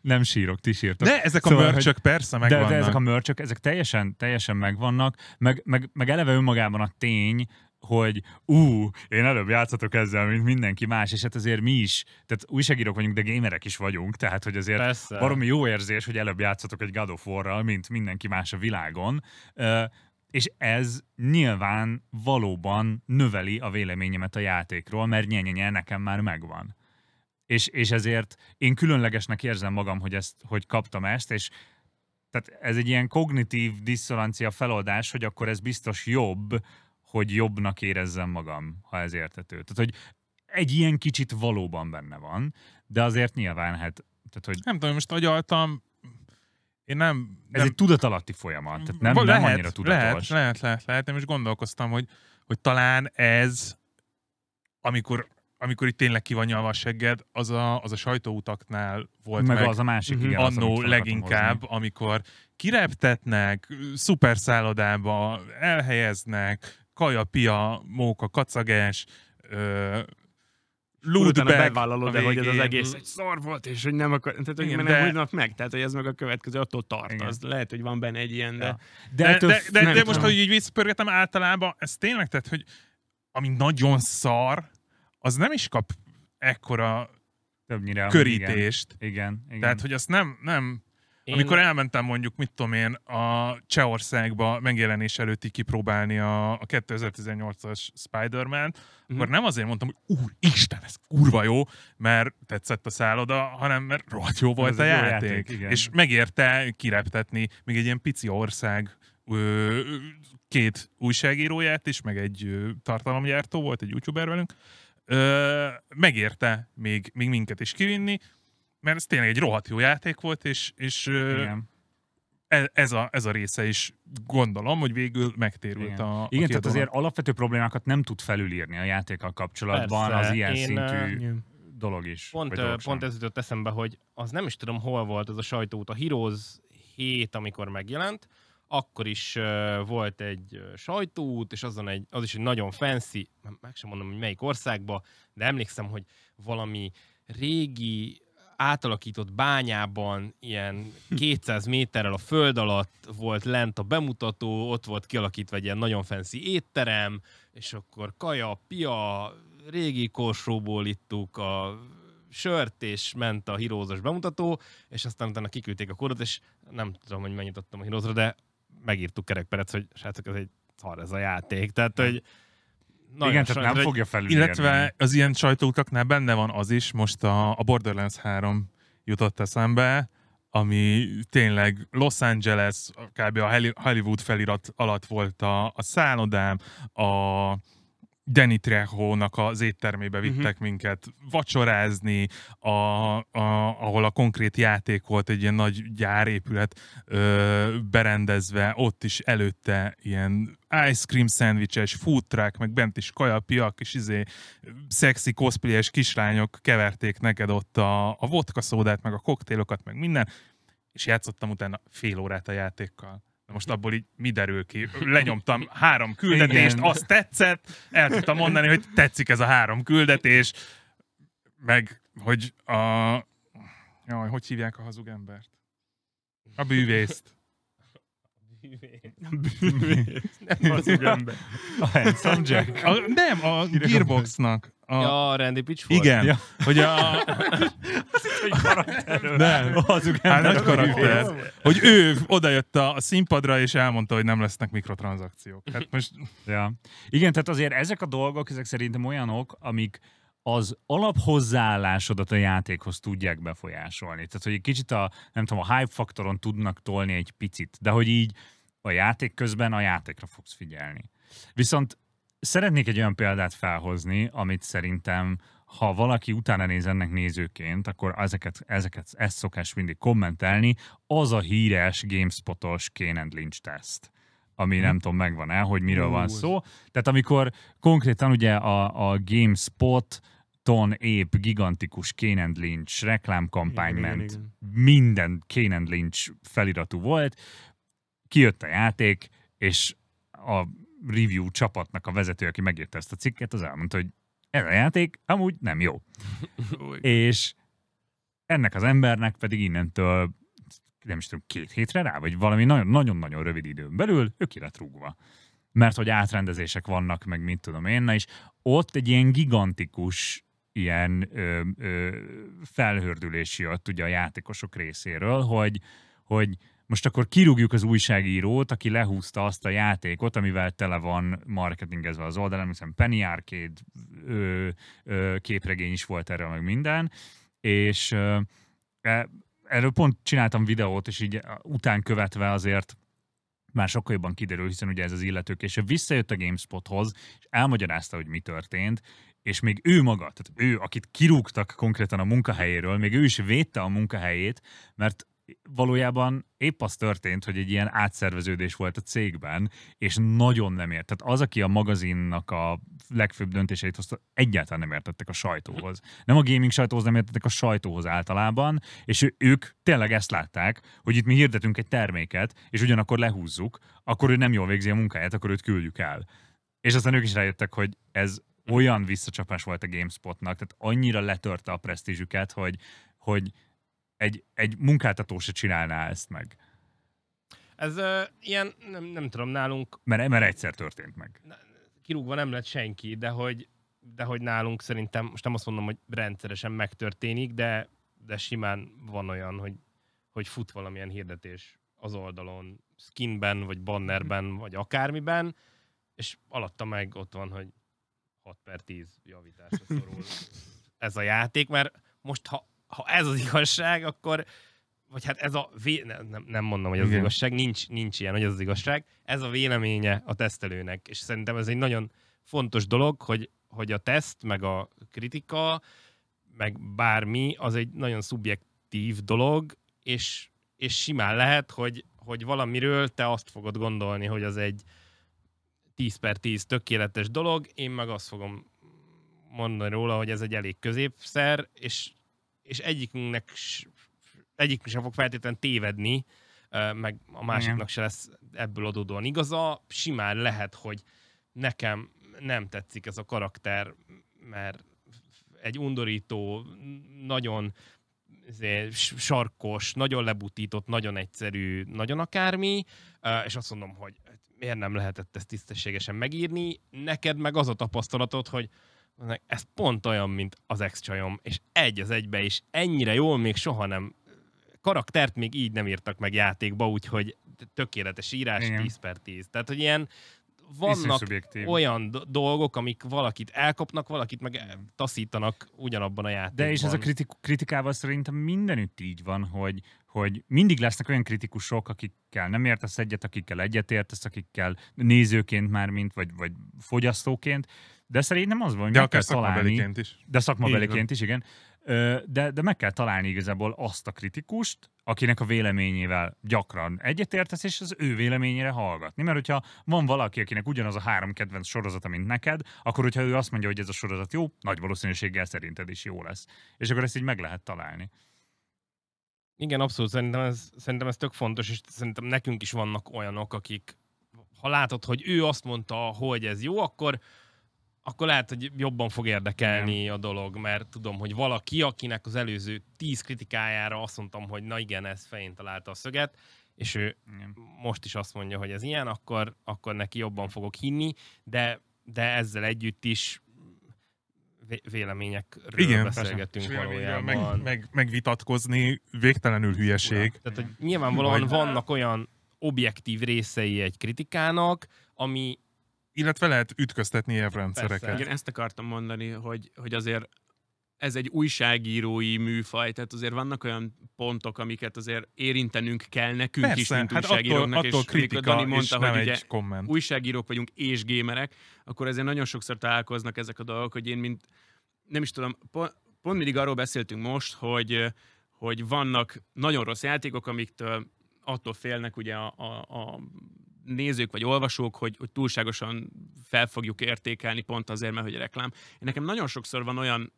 Nem sírok, ti sírtok. De ezek a Szóval, mörcsök persze de, megvannak. de ezek a mörcsök, ezek teljesen, teljesen megvannak, meg, meg, meg eleve önmagában a tény, hogy ú, én előbb játszatok ezzel, mint mindenki más, és hát azért mi is, tehát újságírók vagyunk, de gamerek is vagyunk, tehát hogy azért Persze. baromi jó érzés, hogy előbb játszatok egy God of War-ral, mint mindenki más a világon. És ez nyilván valóban növeli a véleményemet a játékról, mert nye nekem már megvan. És, és ezért én különlegesnek érzem magam, hogy, ezt, hogy kaptam ezt, és tehát ez egy ilyen kognitív diszonancia feloldás, hogy akkor ez biztos jobb, hogy jobbnak érezzem magam, ha ez értető. Tehát, hogy egy ilyen kicsit valóban benne van, de azért nyilván, hát, tehát, hogy Nem tudom, most agyaltam, én nem... ez nem egy tudatalatti folyamat, tehát nem, Va- nem annyira tudatos. Lehet, lehet, lehet, lehet. Én most gondolkoztam, hogy, hogy talán ez, amikor, amikor itt tényleg ki van nyalva a segged, az a, az a sajtóutaknál volt meg, meg, az a másik, Mhm. igen. az, annó akartam leginkább, hozni. amikor kireptetnek, szuper szállodába elhelyeznek, kaja, pia, móka, kacagás, ö, Utána lootbag bevállalod de hogy ez az egész egy szar volt, és hogy nem akar, tehát hogy Igen, Igen, de- nem újnak meg, tehát hogy ez meg a következő attól tart. Igen. Az lehet, hogy van benne egy ilyen, de Ja. De, de, f- de, nem de most, hogy így visszapörgetem általában, ez tényleg, tehát, hogy ami nagyon szar, az nem is kap ekkora többnyire körítést. Igen, igen, igen. Tehát, hogy azt nem, nem Én- Amikor elmentem mondjuk, mit tudom én, a Csehországba megjelenés előtt így kipróbálni a, a 2018-as Spider-Man, Mhm. akkor nem azért mondtam, hogy úristen, ez kurva jó, mert tetszett a szálloda, hanem mert rohadt jó volt Ez a játék. játék, igen. És megérte kireptetni még egy ilyen pici ország ö, két újságíróját is, meg egy ö, tartalomgyártó volt, egy youtuber velünk, ö, megérte még, még minket is kivinni, mert ez tényleg egy rohadt jó játék volt, és, és igen. e- ez, a, ez a része is gondolom, hogy végül megtérült Igen. a, a Igen, tehát azért alapvető problémákat nem tud felülírni a játékkal kapcsolatban Persze. az ilyen Én, szintű dolog is. Pont, dolog sem. pont ez jutott eszembe, hogy az nem is tudom, hol volt az a sajtóút. A Heroes 7, amikor megjelent, akkor is uh, volt egy sajtóút, és azon egy, az is egy nagyon fancy, meg sem mondom, hogy melyik országba, de emlékszem, hogy valami régi átalakított bányában ilyen 200 méterrel a föld alatt volt lent a bemutató, ott volt kialakítva egy ilyen nagyon fancy étterem, és akkor kaja, pia, régi korsóból ittuk a sört, és ment a hírózos bemutató, és aztán utána kiküldték a kódot, és nem tudom, hogy mennyit adtam a hírózra, de megírtuk kerekperec, hogy srácok, ez egy szar ez a játék. Tehát, hogy nagyon Igen, tehát nem fogja felülírni. Illetve az ilyen sajtóutaknál benne van az is, most a, a Borderlands 3 jutott eszembe, ami tényleg Los Angeles, kb. a Holly- Hollywood felirat alatt volt a, a szállodám, a Danny Trejo-nak az éttermébe vittek uh-huh. minket vacsorázni, a, a, ahol a konkrét játék volt egy ilyen nagy gyárépület ö, berendezve, ott is előtte ilyen ice cream szendvicses, food truck, meg bent is kajapiak, és izé szexi cosplayes kislányok keverték neked ott a, a vodka szódát, meg a koktélokat, meg minden, és játszottam utána fél órát a játékkal. Na most abból így mi derül ki? Lenyomtam három küldetést, Igen. azt tetszett, el tudtam mondani, hogy tetszik ez a három küldetés, meg hogy a... Jaj, hogy hívják a hazug embert? A bűvészt. Nem az ember. A Handsome Jack. A, nem, a Gearboxnak. A, Ja, Randy Pitchford. igen, Ja. hogy a... Nem. Hazug Hát nagy karakter. Hogy ő odajött a a színpadra, és elmondta, hogy nem lesznek mikrotranszakciók. Hát most Ja. Igen, tehát azért ezek a dolgok, ezek szerintem olyanok, amik az alaphozzáállásodat a játékhoz tudják befolyásolni. Tehát, hogy egy kicsit a, nem tudom, a hype faktoron tudnak tolni egy picit, de hogy így a játék közben a játékra fogsz figyelni. Viszont szeretnék egy olyan példát felhozni, amit szerintem ha valaki utána néz ennek nézőként, akkor ezeket, ezeket ezt szokás mindig kommentelni, az a híres GameSpot-os Kane Lynch teszt ami nem tudom, megvan-e, hogy miről van szó. Tehát amikor konkrétan ugye a, a GameSpot ton épp gigantikus Kane Lynch reklámkampány Igen, igen, ment, igen. minden Kane Lynch feliratú volt, kijött a játék, és a review csapatnak a vezető, aki megírta ezt a cikket, az elmondta, hogy ez a játék amúgy nem jó. és ennek az embernek pedig innentől nem is tudom, két hétre rá, vagy valami nagyon- nagyon-nagyon rövid időn belül ő ki lett rúgva. mert hogy átrendezések vannak, meg mit tudom én, na és ott egy ilyen gigantikus ilyen ö, ö, felhördülés jött ugye a játékosok részéről, hogy, hogy most akkor kirúgjuk az újságírót, aki lehúzta azt a játékot, amivel tele van marketingezve az oldalon, hiszen Penny Arcade ö, ö, képregény is volt erről, meg minden, és ö, e, erről pont csináltam videót, és így után követve azért már sokkal jobban kiderül, hiszen ugye ez az illető később visszajött a GameSpothoz, és elmagyarázta, hogy mi történt, és még ő maga, tehát ő, akit kirúgtak konkrétan a munkahelyéről, még ő is védte a munkahelyét, mert valójában épp az történt, hogy egy ilyen átszerveződés volt a cégben, és nagyon nem ért. Tehát az, aki a magazinnak a legfőbb döntéseit hozta, egyáltalán nem értettek a sajtóhoz. Nem a gaming sajtóhoz, nem értettek a sajtóhoz általában, és ők tényleg ezt látták, hogy itt mi hirdetünk egy terméket, és ugyanakkor lehúzzuk, akkor ő nem jól végzi a munkáját, akkor őt küldjük el. És aztán ők is rájöttek, hogy ez olyan visszacsapás volt a GameSpotnak, tehát annyira letörte a presztízsüket, hogy, hogy egy, egy munkáltató se csinálná ezt meg. Ez uh, ilyen, nem, nem tudom, nálunk... Mert, mert egyszer történt meg. Kirúgva nem lett senki, de hogy, de hogy nálunk szerintem, most nem azt mondom, hogy rendszeresen megtörténik, de, de simán van olyan, hogy, hogy fut valamilyen hirdetés az oldalon, skinben, vagy bannerben, vagy akármiben, és alatta meg ott van, hogy 6 per 10 javításra szorul ez a játék, mert most ha ha ez az igazság, akkor vagy hát ez a vé... nem, nem mondom, hogy ez Igen. az igazság, nincs, nincs ilyen, hogy ez az igazság. Ez a véleménye a tesztelőnek, és szerintem ez egy nagyon fontos dolog, hogy, hogy a teszt, meg a kritika, meg bármi, az egy nagyon szubjektív dolog, és, és simán lehet, hogy, hogy valamiről te azt fogod gondolni, hogy az egy 10 per 10 tökéletes dolog, én meg azt fogom mondani róla, hogy ez egy elég középszer, és és egyikünknek egyikünk sem fog feltétlenül tévedni, meg a másiknak se lesz ebből adódóan igaza. Simán lehet, hogy nekem nem tetszik ez a karakter, mert egy undorító, nagyon sarkos, nagyon lebutított, nagyon egyszerű, nagyon akármi, és azt mondom, hogy miért nem lehetett ezt tisztességesen megírni. Neked meg az a tapasztalatod, hogy ez pont olyan, mint az ex csajom, és egy az egybe is ennyire jól még soha nem karaktert még így nem írtak meg játékba, úgyhogy tökéletes írás, Igen. 10 per 10. Tehát, hogy ilyen vannak olyan do- dolgok, amik valakit elkapnak, valakit meg taszítanak ugyanabban a játékban. De és ez a kritik- kritikával szerintem mindenütt így van, hogy, hogy mindig lesznek olyan kritikusok, akikkel nem értesz egyet, akikkel egyetértesz, akikkel nézőként már, mint vagy, vagy fogyasztóként, de szerintem az van, hogy de meg kell találni. is. De szakmabeliként is, igen. De, de meg kell találni igazából azt a kritikust, akinek a véleményével gyakran egyetértesz, és az ő véleményére hallgatni. Mert hogyha van valaki, akinek ugyanaz a három kedvenc sorozata, mint neked, akkor hogyha ő azt mondja, hogy ez a sorozat jó, nagy valószínűséggel szerinted is jó lesz. És akkor ezt így meg lehet találni. Igen, abszolút. Szerintem ez, szerintem ez tök fontos, és szerintem nekünk is vannak olyanok, akik ha látod, hogy ő azt mondta, hogy ez jó, akkor akkor lehet, hogy jobban fog érdekelni igen. a dolog, mert tudom, hogy valaki, akinek az előző tíz kritikájára azt mondtam, hogy na igen, ez fején találta a szöget, és ő igen. most is azt mondja, hogy ez ilyen, akkor, akkor neki jobban fogok hinni, de, de ezzel együtt is véleményekről Igen, beszélgetünk persze. valójában. Meg, meg, megvitatkozni végtelenül hülyeség. Tehát, hogy nyilvánvalóan Vagy... vannak olyan objektív részei egy kritikának, ami illetve lehet ütköztetni érvrendszereket. Persze. Igen, ezt akartam mondani, hogy, hogy azért ez egy újságírói műfaj, tehát azért vannak olyan pontok, amiket azért érintenünk kell nekünk Persze, is, mint hát újságíróknak, attól, attól és kritika, Dani mondta, és hogy ugye komment. újságírók vagyunk és gémerek, akkor ezért nagyon sokszor találkoznak ezek a dolgok, hogy én mint, nem is tudom, pont, pont mindig arról beszéltünk most, hogy, hogy vannak nagyon rossz játékok, amiktől attól félnek ugye a, a, a nézők vagy olvasók, hogy, hogy túlságosan fel fogjuk értékelni pont azért, mert hogy reklám. Én nekem nagyon sokszor van olyan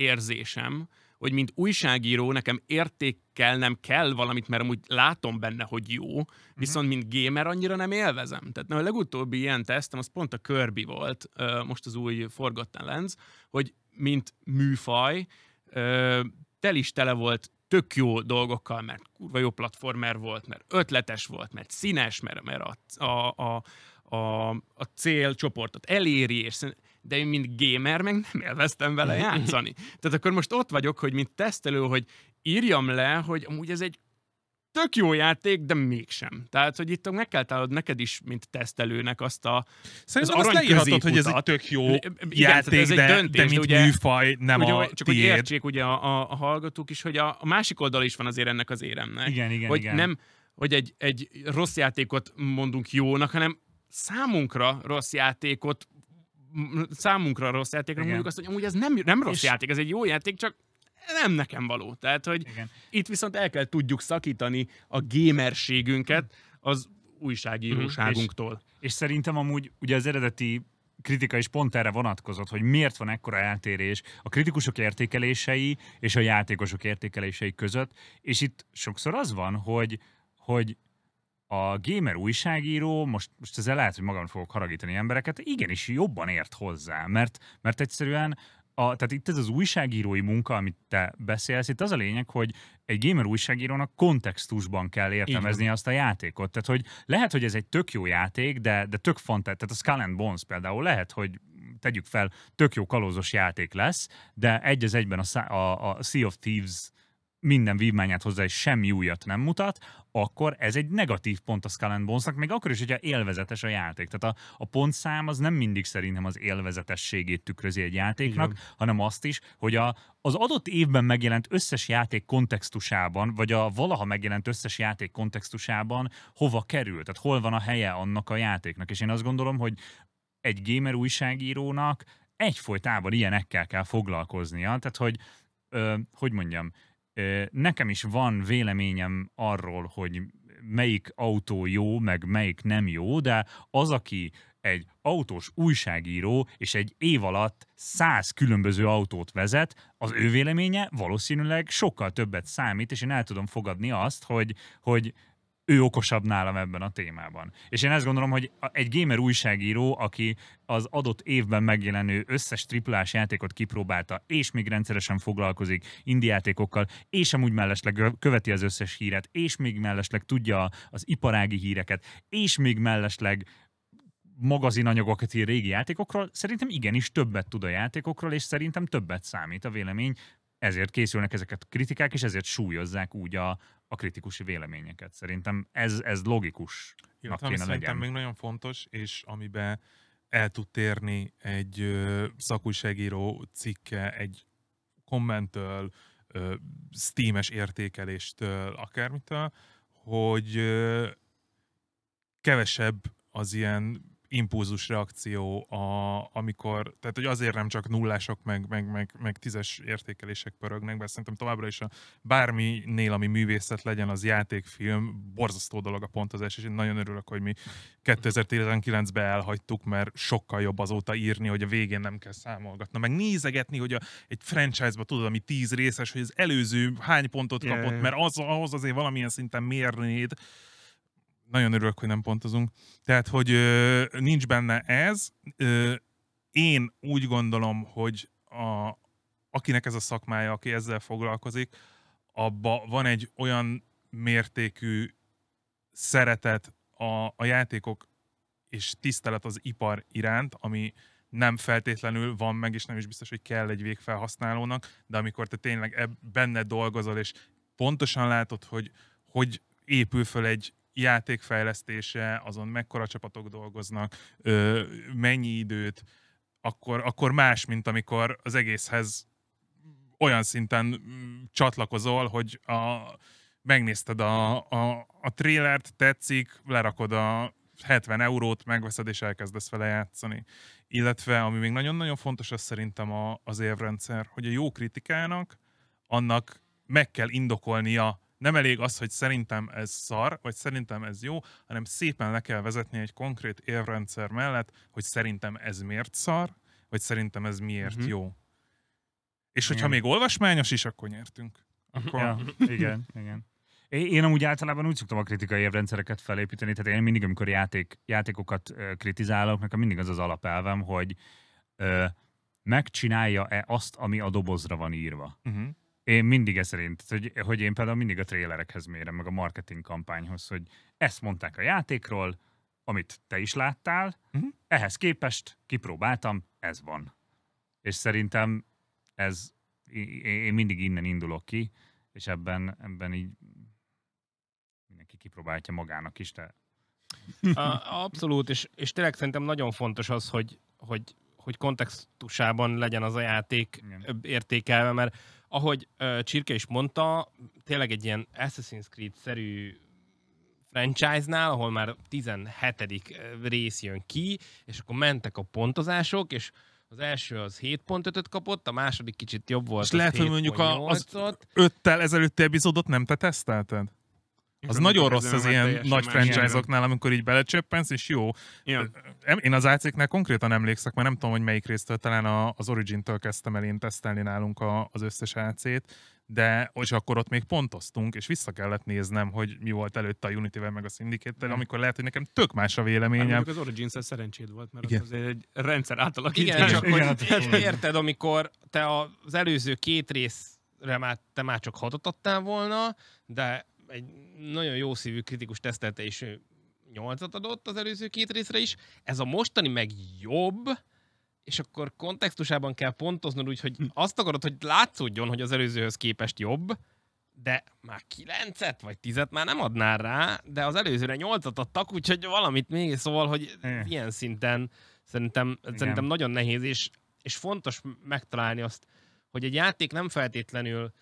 érzésem, hogy mint újságíró nekem értékelnem kell valamit, mert amúgy látom benne, hogy jó, mhm. viszont mint gamer annyira nem élvezem. Tehát a legutóbbi ilyen tesztem, az pont a Kirby volt, most az új Forgotten Lens, hogy mint műfaj, tel is tele volt tök jó dolgokkal, mert kurva jó platformer volt, mert ötletes volt, mert színes, mert, mert a, a, a, a, a célcsoportot eléri, és szerint- de én, mint gamer, meg nem élveztem vele játszani. Tehát akkor most ott vagyok, hogy mint tesztelő, hogy írjam le, hogy amúgy ez egy tök jó játék, de mégsem. Tehát, hogy itt meg kell találnod neked is, mint tesztelőnek azt a... Szerintem az azt leírhatod, hogy ez egy tök jó Igen, játék, ez egy de, döntés, de mint ugye- műfaj nem ugye, a csak hogy tiéd. értsék ugye a, a, a hallgatók is, hogy a, a másik oldal is van azért ennek az éremnek. Igen, igen, hogy igen. nem, hogy egy, egy rossz játékot mondunk jónak, hanem számunkra rossz játékot számunkra rossz játékra Igen. mondjuk azt, hogy amúgy ez nem, nem rossz És- játék, ez egy jó játék, csak nem nekem való. Tehát, hogy Igen. itt viszont el kell tudjuk szakítani a gamerségünket az újságíróságunktól. És szerintem amúgy ugye az eredeti kritika is pont erre vonatkozott, hogy miért van ekkora eltérés a kritikusok értékelései és a játékosok értékelései között, és itt sokszor az van, hogy, hogy a gamer újságíró, most, most ezzel lehet, hogy magam fogok haragítani embereket, igenis jobban ért hozzá, mert, mert egyszerűen a, tehát itt ez az újságírói munka, amit te beszélsz, itt az a lényeg, hogy egy gamer újságírónak kontextusban kell értelmezni azt a játékot. Tehát, hogy lehet, hogy ez egy tök jó játék, de, de tök fantát, tehát a Skull and Bones például lehet, hogy tegyük fel, tök jó kalózos játék lesz, de egy az egyben a, a, a Sea of Thieves minden vívmányát hozzá és semmi újat nem mutat, akkor ez egy negatív pont a Skull and Bonesnak, még akkor is, hogyha élvezetes a játék. Tehát a, a pontszám az nem mindig szerintem az élvezetességét tükrözi egy játéknak, Igen. hanem azt is, hogy a, az adott évben megjelent összes játék kontextusában, vagy a valaha megjelent összes játék kontextusában hova kerül, tehát hol van a helye annak a játéknak. És én azt gondolom, hogy egy gamer újságírónak egyfolytában ilyenekkel kell foglalkoznia. Tehát, hogy, ö, hogy mondjam, nekem is van véleményem arról, hogy melyik autó jó, meg melyik nem jó, de az, aki egy autós újságíró, és egy év alatt száz különböző autót vezet, az ő véleménye valószínűleg sokkal többet számít, és én el tudom fogadni azt, hogy, hogy ő okosabb nálam ebben a témában. És én ezt gondolom, hogy egy gamer újságíró, aki az adott évben megjelenő összes triplás játékot kipróbálta, és még rendszeresen foglalkozik indie játékokkal, és amúgy mellesleg követi az összes híret, és még mellesleg tudja az iparági híreket, és még mellesleg magazinanyagokat ír régi játékokról, szerintem igenis többet tud a játékokról, és szerintem többet számít a vélemény, ezért készülnek ezeket a kritikák, és ezért súlyozzák úgy a, a kritikusi véleményeket. Szerintem ez, ez logikus. Illetve ami kéne szerintem legyen. még nagyon fontos, és amiben el tud térni egy szakújságíró cikke, egy kommenttől, ö, Steam-es értékeléstől, akármitől, hogy kevesebb az ilyen impulzus reakció, a, amikor, tehát hogy azért nem csak nullások, meg, meg, meg, meg tízes értékelések pörögnek, mert szerintem továbbra is a bárminél, ami művészet legyen, az játékfilm, borzasztó dolog a pontozás, és én nagyon örülök, hogy mi 2019-ben elhagytuk, mert sokkal jobb azóta írni, hogy a végén nem kell számolgatni, meg nézegetni, hogy a, egy franchise-ba tudod, ami tíz részes, hogy az előző hány pontot kapott, ja. mert az, ahhoz azért valamilyen szinten mérnéd, nagyon örülök, hogy nem pontozunk. Tehát, hogy nincs benne ez. Én úgy gondolom, hogy a, akinek ez a szakmája, aki ezzel foglalkozik, abba van egy olyan mértékű szeretet a, a játékok és tisztelet az ipar iránt, ami nem feltétlenül van meg, és nem is biztos, hogy kell egy végfelhasználónak, de amikor te tényleg benne dolgozol, és pontosan látod, hogy hogy épül föl egy játékfejlesztése, azon mekkora csapatok dolgoznak, mennyi időt, akkor, akkor más, mint amikor az egészhez olyan szinten mm, csatlakozol, hogy a, megnézted a, a, a trélert, tetszik, lerakod a 70 eurót, megveszed és elkezdesz vele játszani. Illetve, ami még nagyon-nagyon fontos, az szerintem a, az évrendszer, hogy a jó kritikának, annak meg kell indokolnia nem elég az, hogy szerintem ez szar, vagy szerintem ez jó, hanem szépen le kell vezetni egy konkrét érrendszer mellett, hogy szerintem ez miért szar, vagy szerintem ez miért Mhm. jó. És hogyha Igen. még olvasmányos is, akkor nyertünk. Akkor Ja, igen, igen. Én amúgy általában úgy szoktam a kritikai évrendszereket felépíteni, tehát én mindig, amikor játék, játékokat kritizálok, nekem mindig az az alapelvem, hogy ö, megcsinálja-e azt, ami a dobozra van írva. uh-huh. Én mindig ez szerint, hogy, hogy én például mindig a trélerekhez mérem, meg a marketing kampányhoz, hogy ezt mondták a játékról, amit te is láttál, Mhm. ehhez képest kipróbáltam, ez van. És szerintem ez, én, mindig innen indulok ki, és ebben, ebben így mindenki kipróbálja magának is, de Abszolút, és, és tényleg szerintem nagyon fontos az, hogy, hogy, hogy kontextusában legyen az a játék Igen. értékelve, mert ahogy uh, Csirke is mondta, tényleg egy ilyen Assassin's Creed-szerű franchise-nál, ahol már 17. rész jön ki, és akkor mentek a pontozások, és az első az 7.5-öt kapott, a második kicsit jobb volt. És lehet, hogy mondjuk a- az- 7.8-ot. Öttel ezelőtti epizódot nem te tesztelted? Az nagyon rossz az ilyen nagy franchise-oknál, amikor így belecsöppensz, és jó. Em- Én az AC-knál konkrétan emlékszek, mert nem tudom, hogy melyik résztől, talán a- az Origin-től kezdtem el én tesztelni nálunk a, az összes AC-t, de és akkor ott még pontoztunk, és vissza kellett néznem, hogy mi volt előtte a Unity-vel meg a syndicate amikor lehet, hogy nekem tök más a Hát véleményem. mondjuk az origins szerencséd volt, mert Igen. az azért egy rendszer átalakítás. Igen, csak Igen, hogy hát igen. érted, amikor te az előző két részre már, te már csak hatot adtál volna, de egy nagyon jó szívű kritikus tesztelte, és nyolcat adott az előző két részre is. Ez a mostani meg jobb, és akkor kontextusában kell pontoznod úgy, hogy azt akarod, hogy látszódjon, hogy az előzőhöz képest jobb, de már kilencet vagy tizet már nem adnál rá, de az előzőre nyolcat adtak, úgyhogy valamit még szóval, hogy Igen. ilyen szinten szerintem, szerintem nagyon nehéz, és, és fontos megtalálni azt, hogy egy játék nem feltétlenül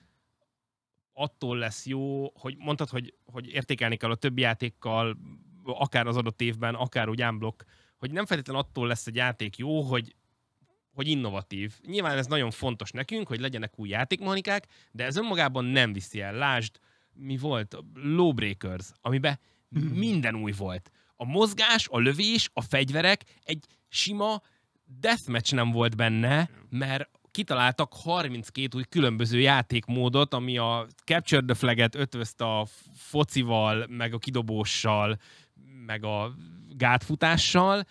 attól lesz jó, hogy mondtad, hogy, hogy értékelni kell a többi játékkal, akár az adott évben, akár úgy unblock, hogy nem feltétlenül attól lesz egy játék jó, hogy hogy innovatív. Nyilván ez nagyon fontos nekünk, hogy legyenek új játékmechanikák, de ez önmagában nem viszi el. Lásd, mi volt? A Lawbreakers, amiben minden új volt. A mozgás, a lövés, a fegyverek, egy sima deathmatch nem volt benne, mert kitaláltak 32 új különböző játékmódot, ami a Capture the Flag-et ötvözte a focival, meg a kidobóssal, meg a gátfutással,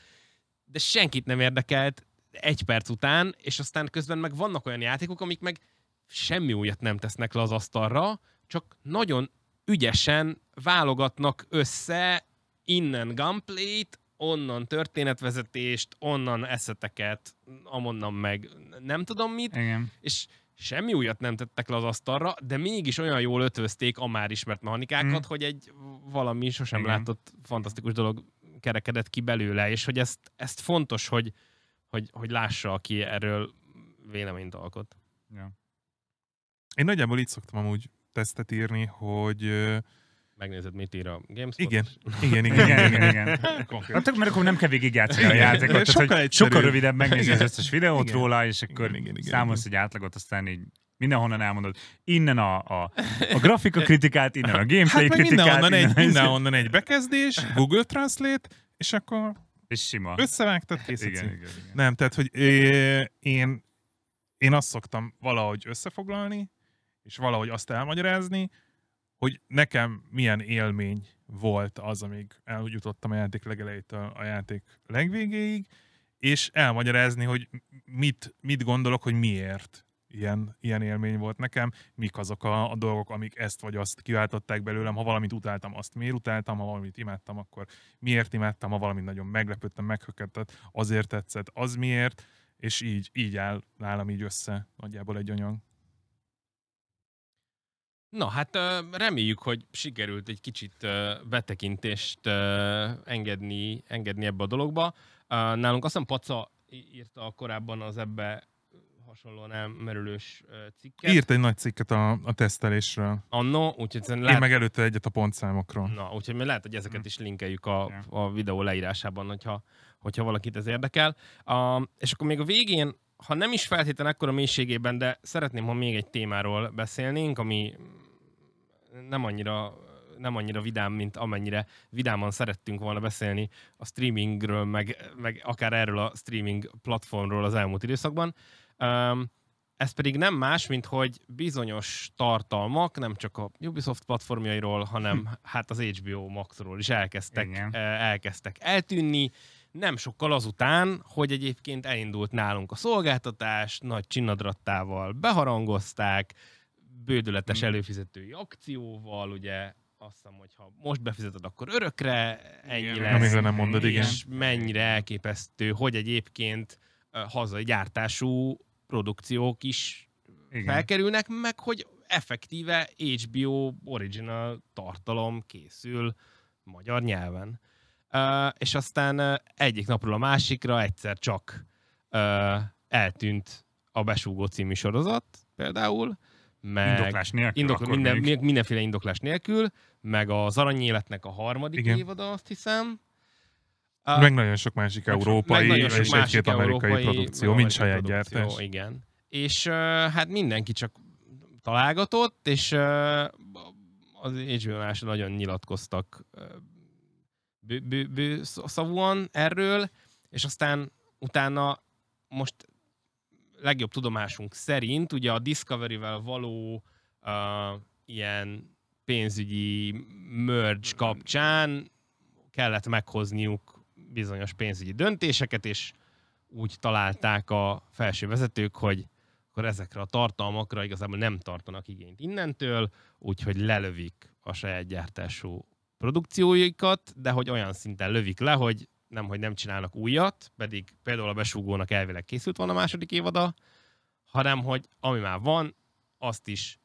de senkit nem érdekelt egy perc után, és aztán közben meg vannak olyan játékok, amik meg semmi újat nem tesznek le az asztalra, csak nagyon ügyesen válogatnak össze innen gameplayt, onnan történetvezetést, onnan eszeteket, amonnan meg nem tudom mit, igen. és semmi újat nem tettek le az asztalra, de mégis olyan jól ötvözték a már ismert mechanikákat, Mm. hogy egy valami sosem Igen. látott fantasztikus dolog kerekedett ki belőle, és hogy ezt, ezt fontos, hogy, hogy, hogy lássa, aki erről véleményt alkot. Ja. Én nagyjából így szoktam amúgy tesztet írni, hogy Megnézed, mit ír a GameSpot. igen, igen, igen, Igen, igen, igen, igen. Hát, mert akkor nem kell végigjátszani a Igen. játékot. Tehát, Sokkal egyszerűbb. sokkal rövidebb megnézni az Igen. összes videót Igen. róla, és akkor Igen, igen, igen, számolsz egy átlagot, aztán így mindenhonnan elmondod. Innen a, a, a grafika kritikát, innen a gameplay Hát meg kritikát. mindenhonnan egy, innen- mindenhonnan egy bekezdés, Google Translate, és akkor És sima. összevágtad, kész Igen, igen, igen. Nem, tehát, hogy é- én, én azt szoktam valahogy összefoglalni, és valahogy azt elmagyarázni, hogy nekem milyen élmény volt az, amíg eljutottam a játék legelejétől a játék legvégéig, és elmagyarázni, hogy mit, mit gondolok, hogy miért ilyen, ilyen élmény volt nekem, mik azok a, a dolgok, amik ezt vagy azt kiváltották belőlem, ha valamit utáltam, azt miért utáltam, ha valamit imádtam, akkor miért imádtam, ha valamit nagyon meglepődtem, meghökkentett, azért tetszett, az miért, és így, így áll nálam így össze nagyjából egy anyag. Na hát reméljük, hogy sikerült egy kicsit betekintést engedni, engedni ebbe a dologba. Nálunk azt hiszem Paca írta korábban az ebbe hasonlóan elmerülős cikket. Írt egy nagy cikket a, a tesztelésről. Anno, úgyhogy Lehet... Én meg előtte egyet a pontszámokról. Na, úgyhogy mi lehet, hogy ezeket is linkeljük a, a videó leírásában, hogyha, hogyha valakit ez érdekel. A, és akkor még a végén, ha nem is feltétlenül ekkora mélységében, de szeretném, ha még egy témáról beszélnénk, ami nem annyira nem annyira vidám, mint amennyire vidáman szerettünk volna beszélni a streamingről, meg, meg akár erről a streaming platformról az elmúlt időszakban. Um, ez pedig nem más, mint hogy bizonyos tartalmak, nem csak a Ubisoft platformjairól, hanem hát az HBO Maxról is elkezdtek, Igen. elkezdtek eltűnni. Nem sokkal azután, hogy egyébként elindult nálunk a szolgáltatás, nagy csinnadrattával beharangozták, bődületes Hmm. előfizetői akcióval, ugye azt hiszem, hogy ha most befizeted, akkor örökre ennyi Igen. lesz. Nem mondod, igen. És mennyire elképesztő, hogy egyébként hazai gyártású produkciók is Igen. felkerülnek, meg hogy effektíve HBO original tartalom készül magyar nyelven. És aztán egyik napról a másikra egyszer csak eltűnt a Besúgó című sorozat például, meg Indoklás nélkül indokl- akkor minden, még. mindenféle indoklás nélkül, meg az Aranyéletnek a harmadik Igen. évada, azt hiszem. Uh, Meg nagyon sok másik meg európai meg sok és egy-két amerikai európai- produkció, amerikai saját gyártás. Igen. És uh, hát mindenki csak találgatott, és uh, az HBO-nál nagyon nyilatkoztak uh, bő, bő, bő erről, és aztán utána most legjobb tudomásunk szerint ugye a Discovery-vel való uh, ilyen pénzügyi merge kapcsán kellett meghozniuk bizonyos pénzügyi döntéseket, és úgy találták a felső vezetők, hogy akkor ezekre a tartalmakra igazából nem tartanak igényt innentől, úgyhogy lelövik a saját gyártású produkcióikat, de hogy olyan szinten lövik le, hogy nem, hogy nem csinálnak újat, pedig például a besúgónak elvileg készült van a második évada, hanem hogy ami már van, azt is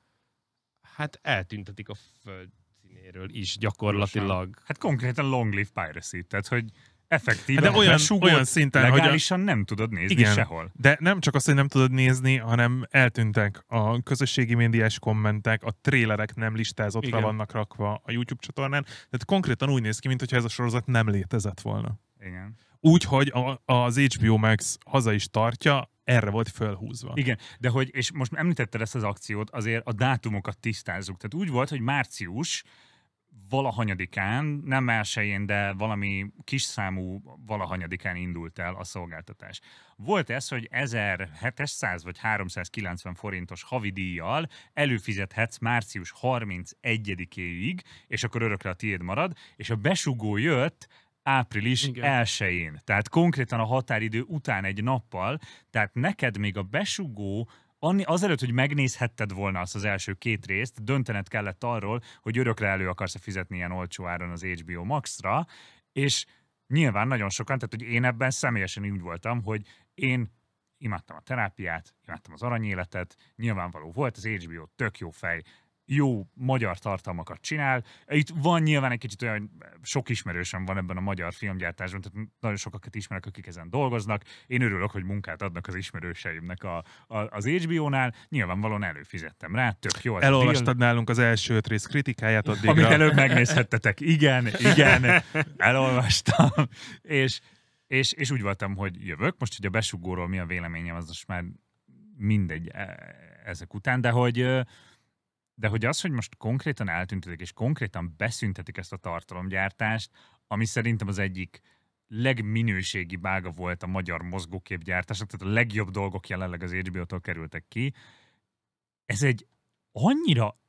hát eltüntetik a föld színéről is gyakorlatilag. Hát konkrétan long live piracy, tehát hogy effektíve De olyan- besugót olyan szinten, hogy a- legálisan nem tudod nézni Igen. sehol. De nem csak azt, hogy nem tudod nézni, hanem eltűntek a közösségi médiás kommentek, a trélerek nem listázottra Igen. vannak rakva a YouTube csatornán. Tehát konkrétan úgy néz ki, mintha ez a sorozat nem létezett volna. Igen. Úgy, hogy a, az HBO Max haza is tartja, erre volt fölhúzva. Igen, de hogy, és most említetted ezt az akciót, azért a dátumokat tisztázzuk. Tehát úgy volt, hogy március valahanyadikán, nem elsőjén, de valami kis számú valahanyadikán indult el a szolgáltatás. Volt ez, hogy 1700 vagy 390 forintos havidíjjal előfizethetsz március 31-éig, és akkor örökre a tiéd marad, és a besugó jött április Igen. elsőjén. Tehát konkrétan a határidő után egy nappal, tehát neked még a besugó Anni, azelőtt, hogy megnézhetted volna azt az első két részt, döntened kellett arról, hogy örökre elő akarsz fizetni ilyen olcsó áron az HBO Max-ra, és nyilván nagyon sokan, tehát hogy én ebben személyesen úgy voltam, hogy én imádtam a terápiát, imádtam az aranyéletet, nyilvánvaló volt, az HBO tök jó fej, jó magyar tartalmakat csinál. Itt van nyilván egy kicsit olyan, sok ismerősöm van ebben a magyar filmgyártásban, tehát nagyon sokakat ismerek, akik ezen dolgoznak. Én örülök, hogy munkát adnak az ismerőseimnek a, a, az HBO-nál. Nyilvánvalóan előfizettem rá, tök jó. a deal. Elolvastad nálunk az első öt rész kritikáját Amit addigra. előbb megnézhettetek. Igen, igen, elolvastam. És, és, és úgy voltam, hogy jövök. Most, hogy a besugóról mi a véleményem, az most már mindegy e- ezek után, de hogy, de hogy az, hogy most konkrétan eltüntetik, és konkrétan beszüntetik ezt a tartalomgyártást, ami szerintem az egyik legminőségi bága volt a magyar mozgóképgyártásnak, tehát a legjobb dolgok jelenleg az HBO-tól kerültek ki. Ez egy annyira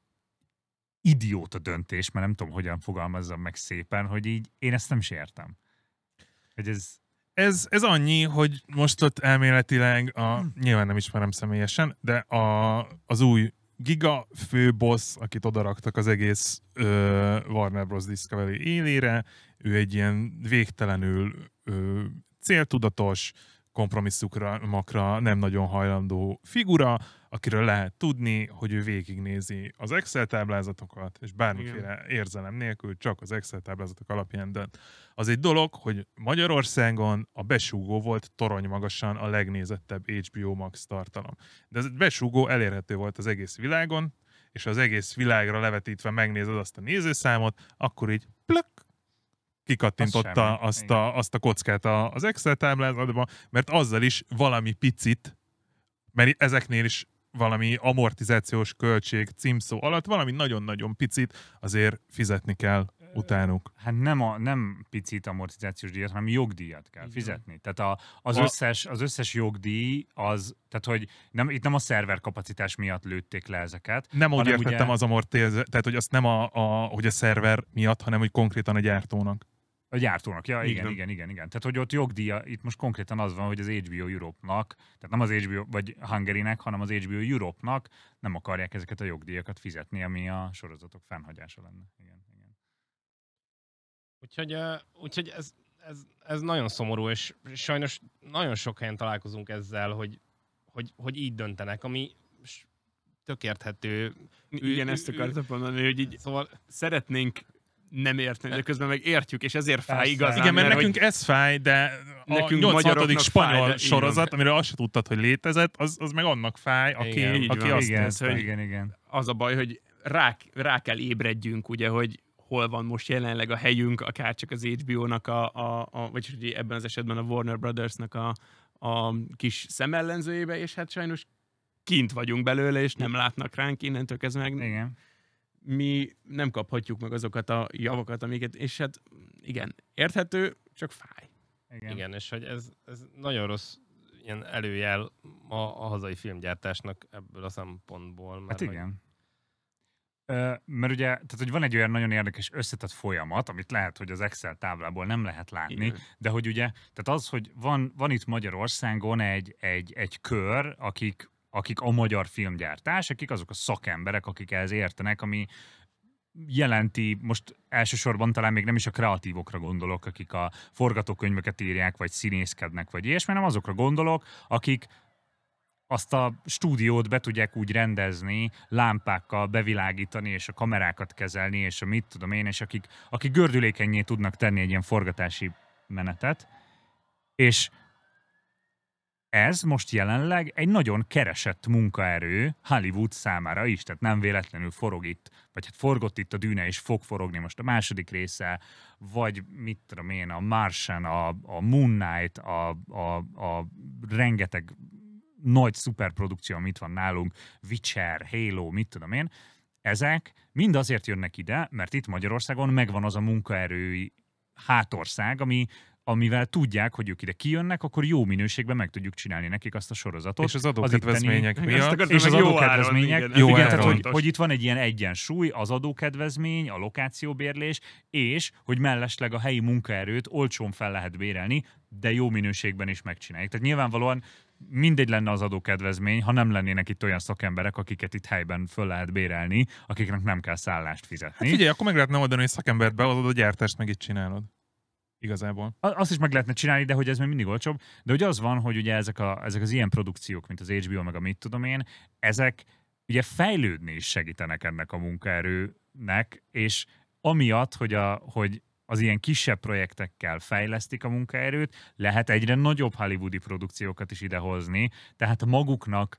idióta döntés, mert nem tudom, hogyan fogalmazzam meg szépen, hogy így én ezt nem értem. Hogy ez, Ez, ez annyi, hogy most ott elméletileg, a, Hm. nyilván nem ismerem személyesen, de a, az új giga főbossz, akit odaraktak az egész ö, Warner Bros. Discovery élére, ő egy ilyen végtelenül ö, céltudatos, kompromisszumokra nem nagyon hajlandó figura, akiről lehet tudni, hogy ő végignézi az Excel táblázatokat, és bármiféle érzelem nélkül csak az Excel táblázatok alapján dönt. Az egy dolog, hogy Magyarországon a besúgó volt torony magasan a legnézettebb HBO Max tartalom. De ez besúgó elérhető volt az egész világon, és az egész világra levetítve megnézed azt a nézőszámot, akkor így plök, kikattintotta semmi, azt igen. a, azt a kockát az Excel táblázatba, mert azzal is valami picit, mert ezeknél is valami amortizációs költség címszó alatt valami nagyon-nagyon picit azért fizetni kell utánuk. hát nem, a, nem picit amortizációs díjat, hanem jogdíjat kell fizetni. Tehát a, az, A- összes, az összes jogdíj, az, tehát hogy nem, itt nem a szerver kapacitás miatt lőtték le ezeket, Nem úgy értettem ugye- az amortizációt, tehát hogy azt nem a, a, hogy a szerver miatt, hanem hogy konkrétan a gyártónak. A gyártónak, ja, igen, Igen. igen, igen. Tehát, hogy ott jogdíja, itt most konkrétan az van, hogy az HBO Europe-nak, tehát nem az HBO, vagy Hungary-nek, hanem az HBO Europe-nak nem akarják ezeket a jogdíjakat fizetni, ami a sorozatok fennhagyása lenne. Igen, igen. Úgyhogy, úgyhogy ez, ez, ez nagyon szomorú, és sajnos nagyon sok helyen találkozunk ezzel, hogy, hogy, hogy így döntenek, ami tök érthető. Igen, ő- ezt akartam mondani, hogy így Szóval szeretnénk nem érteni, de közben meg értjük, és ezért fáj Persze. igazán. Igen, mert hogy- nekünk ez fáj, de a Nekünk 86. magyaroknak spanyol fáj, de így sorozat, van. amiről azt se tudtad, hogy létezett, az, az meg annak fáj, aki, Igen, aki van. azt igen, nézte. hogy- igen, igen. az a baj, hogy rá, rá kell ébredjünk, ugye, hogy hol van most jelenleg a helyünk, akár csak az HBO-nak, a, a, a, vagy ebben az esetben a Warner Brothers-nak a, a kis szemellenzőjébe, és hát sajnos kint vagyunk belőle, és nem látnak ránk, innentől kezdve meg Igen. Mi nem kaphatjuk meg azokat a javakat, amiket, és hát igen, érthető, csak fáj. Igen. igen, és hogy ez, ez nagyon rossz ilyen előjel a, a hazai filmgyártásnak ebből a szempontból. Mert Hát hogy- igen. Ö, mert ugye, tehát hogy van egy olyan nagyon érdekes összetett folyamat, amit lehet, hogy az Excel táblából nem lehet látni, Igen. de hogy ugye, tehát az, hogy van, van itt Magyarországon egy, egy, egy kör, akik, akik a magyar filmgyártás, akik azok a szakemberek, akik ehhez értenek, ami jelenti, most elsősorban talán még nem is a kreatívokra gondolok, akik a forgatókönyveket írják, vagy színészkednek, vagy ilyesmi, hanem azokra gondolok, akik azt a stúdiót be tudják úgy rendezni, lámpákkal bevilágítani, és a kamerákat kezelni, és a mit tudom én, és akik, akik gördülékenyé tudnak tenni egy ilyen forgatási menetet. És ez most jelenleg egy nagyon keresett munkaerő Hollywood számára is, tehát nem véletlenül forog itt, vagy hát forgott itt a dűne, és fog forogni most a második része, vagy mit tudom én, a Martian, a, a Moon Knight, a, a, a rengeteg nagy szuperprodukció, amit van nálunk, Witcher, Halo, mit tudom én, ezek mind azért jönnek ide, mert itt Magyarországon megvan az a munkaerői hátország, ami, amivel tudják, hogy ők ide kijönnek, akkor jó minőségben meg tudjuk csinálni nekik azt a sorozatot. És az adókedvezmények Azt miatt. akartam, és az adókedvezmények, áron, igen. Jó igen, áron. tehát hogy, hogy itt van egy ilyen egyensúly, az adókedvezmény, a lokációbérlés, és hogy mellesleg a helyi munkaerőt olcsón fel lehet bérelni, de jó minőségben is megcsinálják. Tehát nyilvánvalóan mindegy lenne az adókedvezmény, ha nem lennének itt olyan szakemberek, akiket itt helyben föl lehet bérelni, akiknek nem kell szállást fizetni. Hát figyelj, akkor meg lehetne oldani, hogy szakembert beadod, a gyártást meg itt csinálod. Igazából. Azt is meg lehetne csinálni, de hogy ez még mindig olcsóbb. De hogy az van, hogy ugye ezek, a, ezek az ilyen produkciók, mint az HBO, meg a mit tudom én, ezek ugye fejlődni is segítenek ennek a munkaerőnek, és amiatt, hogy, a, hogy az ilyen kisebb projektekkel fejlesztik a munkaerőt, lehet egyre nagyobb hollywoodi produkciókat is idehozni, tehát maguknak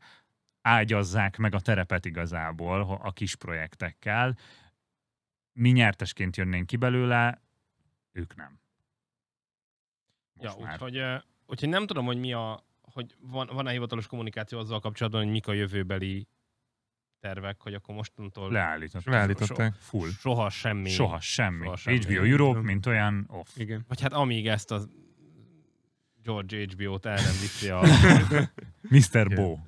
ágyazzák meg a terepet igazából a kis projektekkel. Mi nyertesként jönnénk ki belőle, ők nem. Ja, már. úgyhogy, úgyhogy nem tudom, hogy mi a, hogy van, van-e hivatalos kommunikáció azzal kapcsolatban, hogy mik a jövőbeli tervek, hogy akkor mostantól Leállították. Leállították. Full. soha semmi. Soha semmi. Soha semmi. HBO Europe, mint olyan off. Igen. Vagy hát amíg ezt a George HBO-t el nem viszi a... Mr. Bo.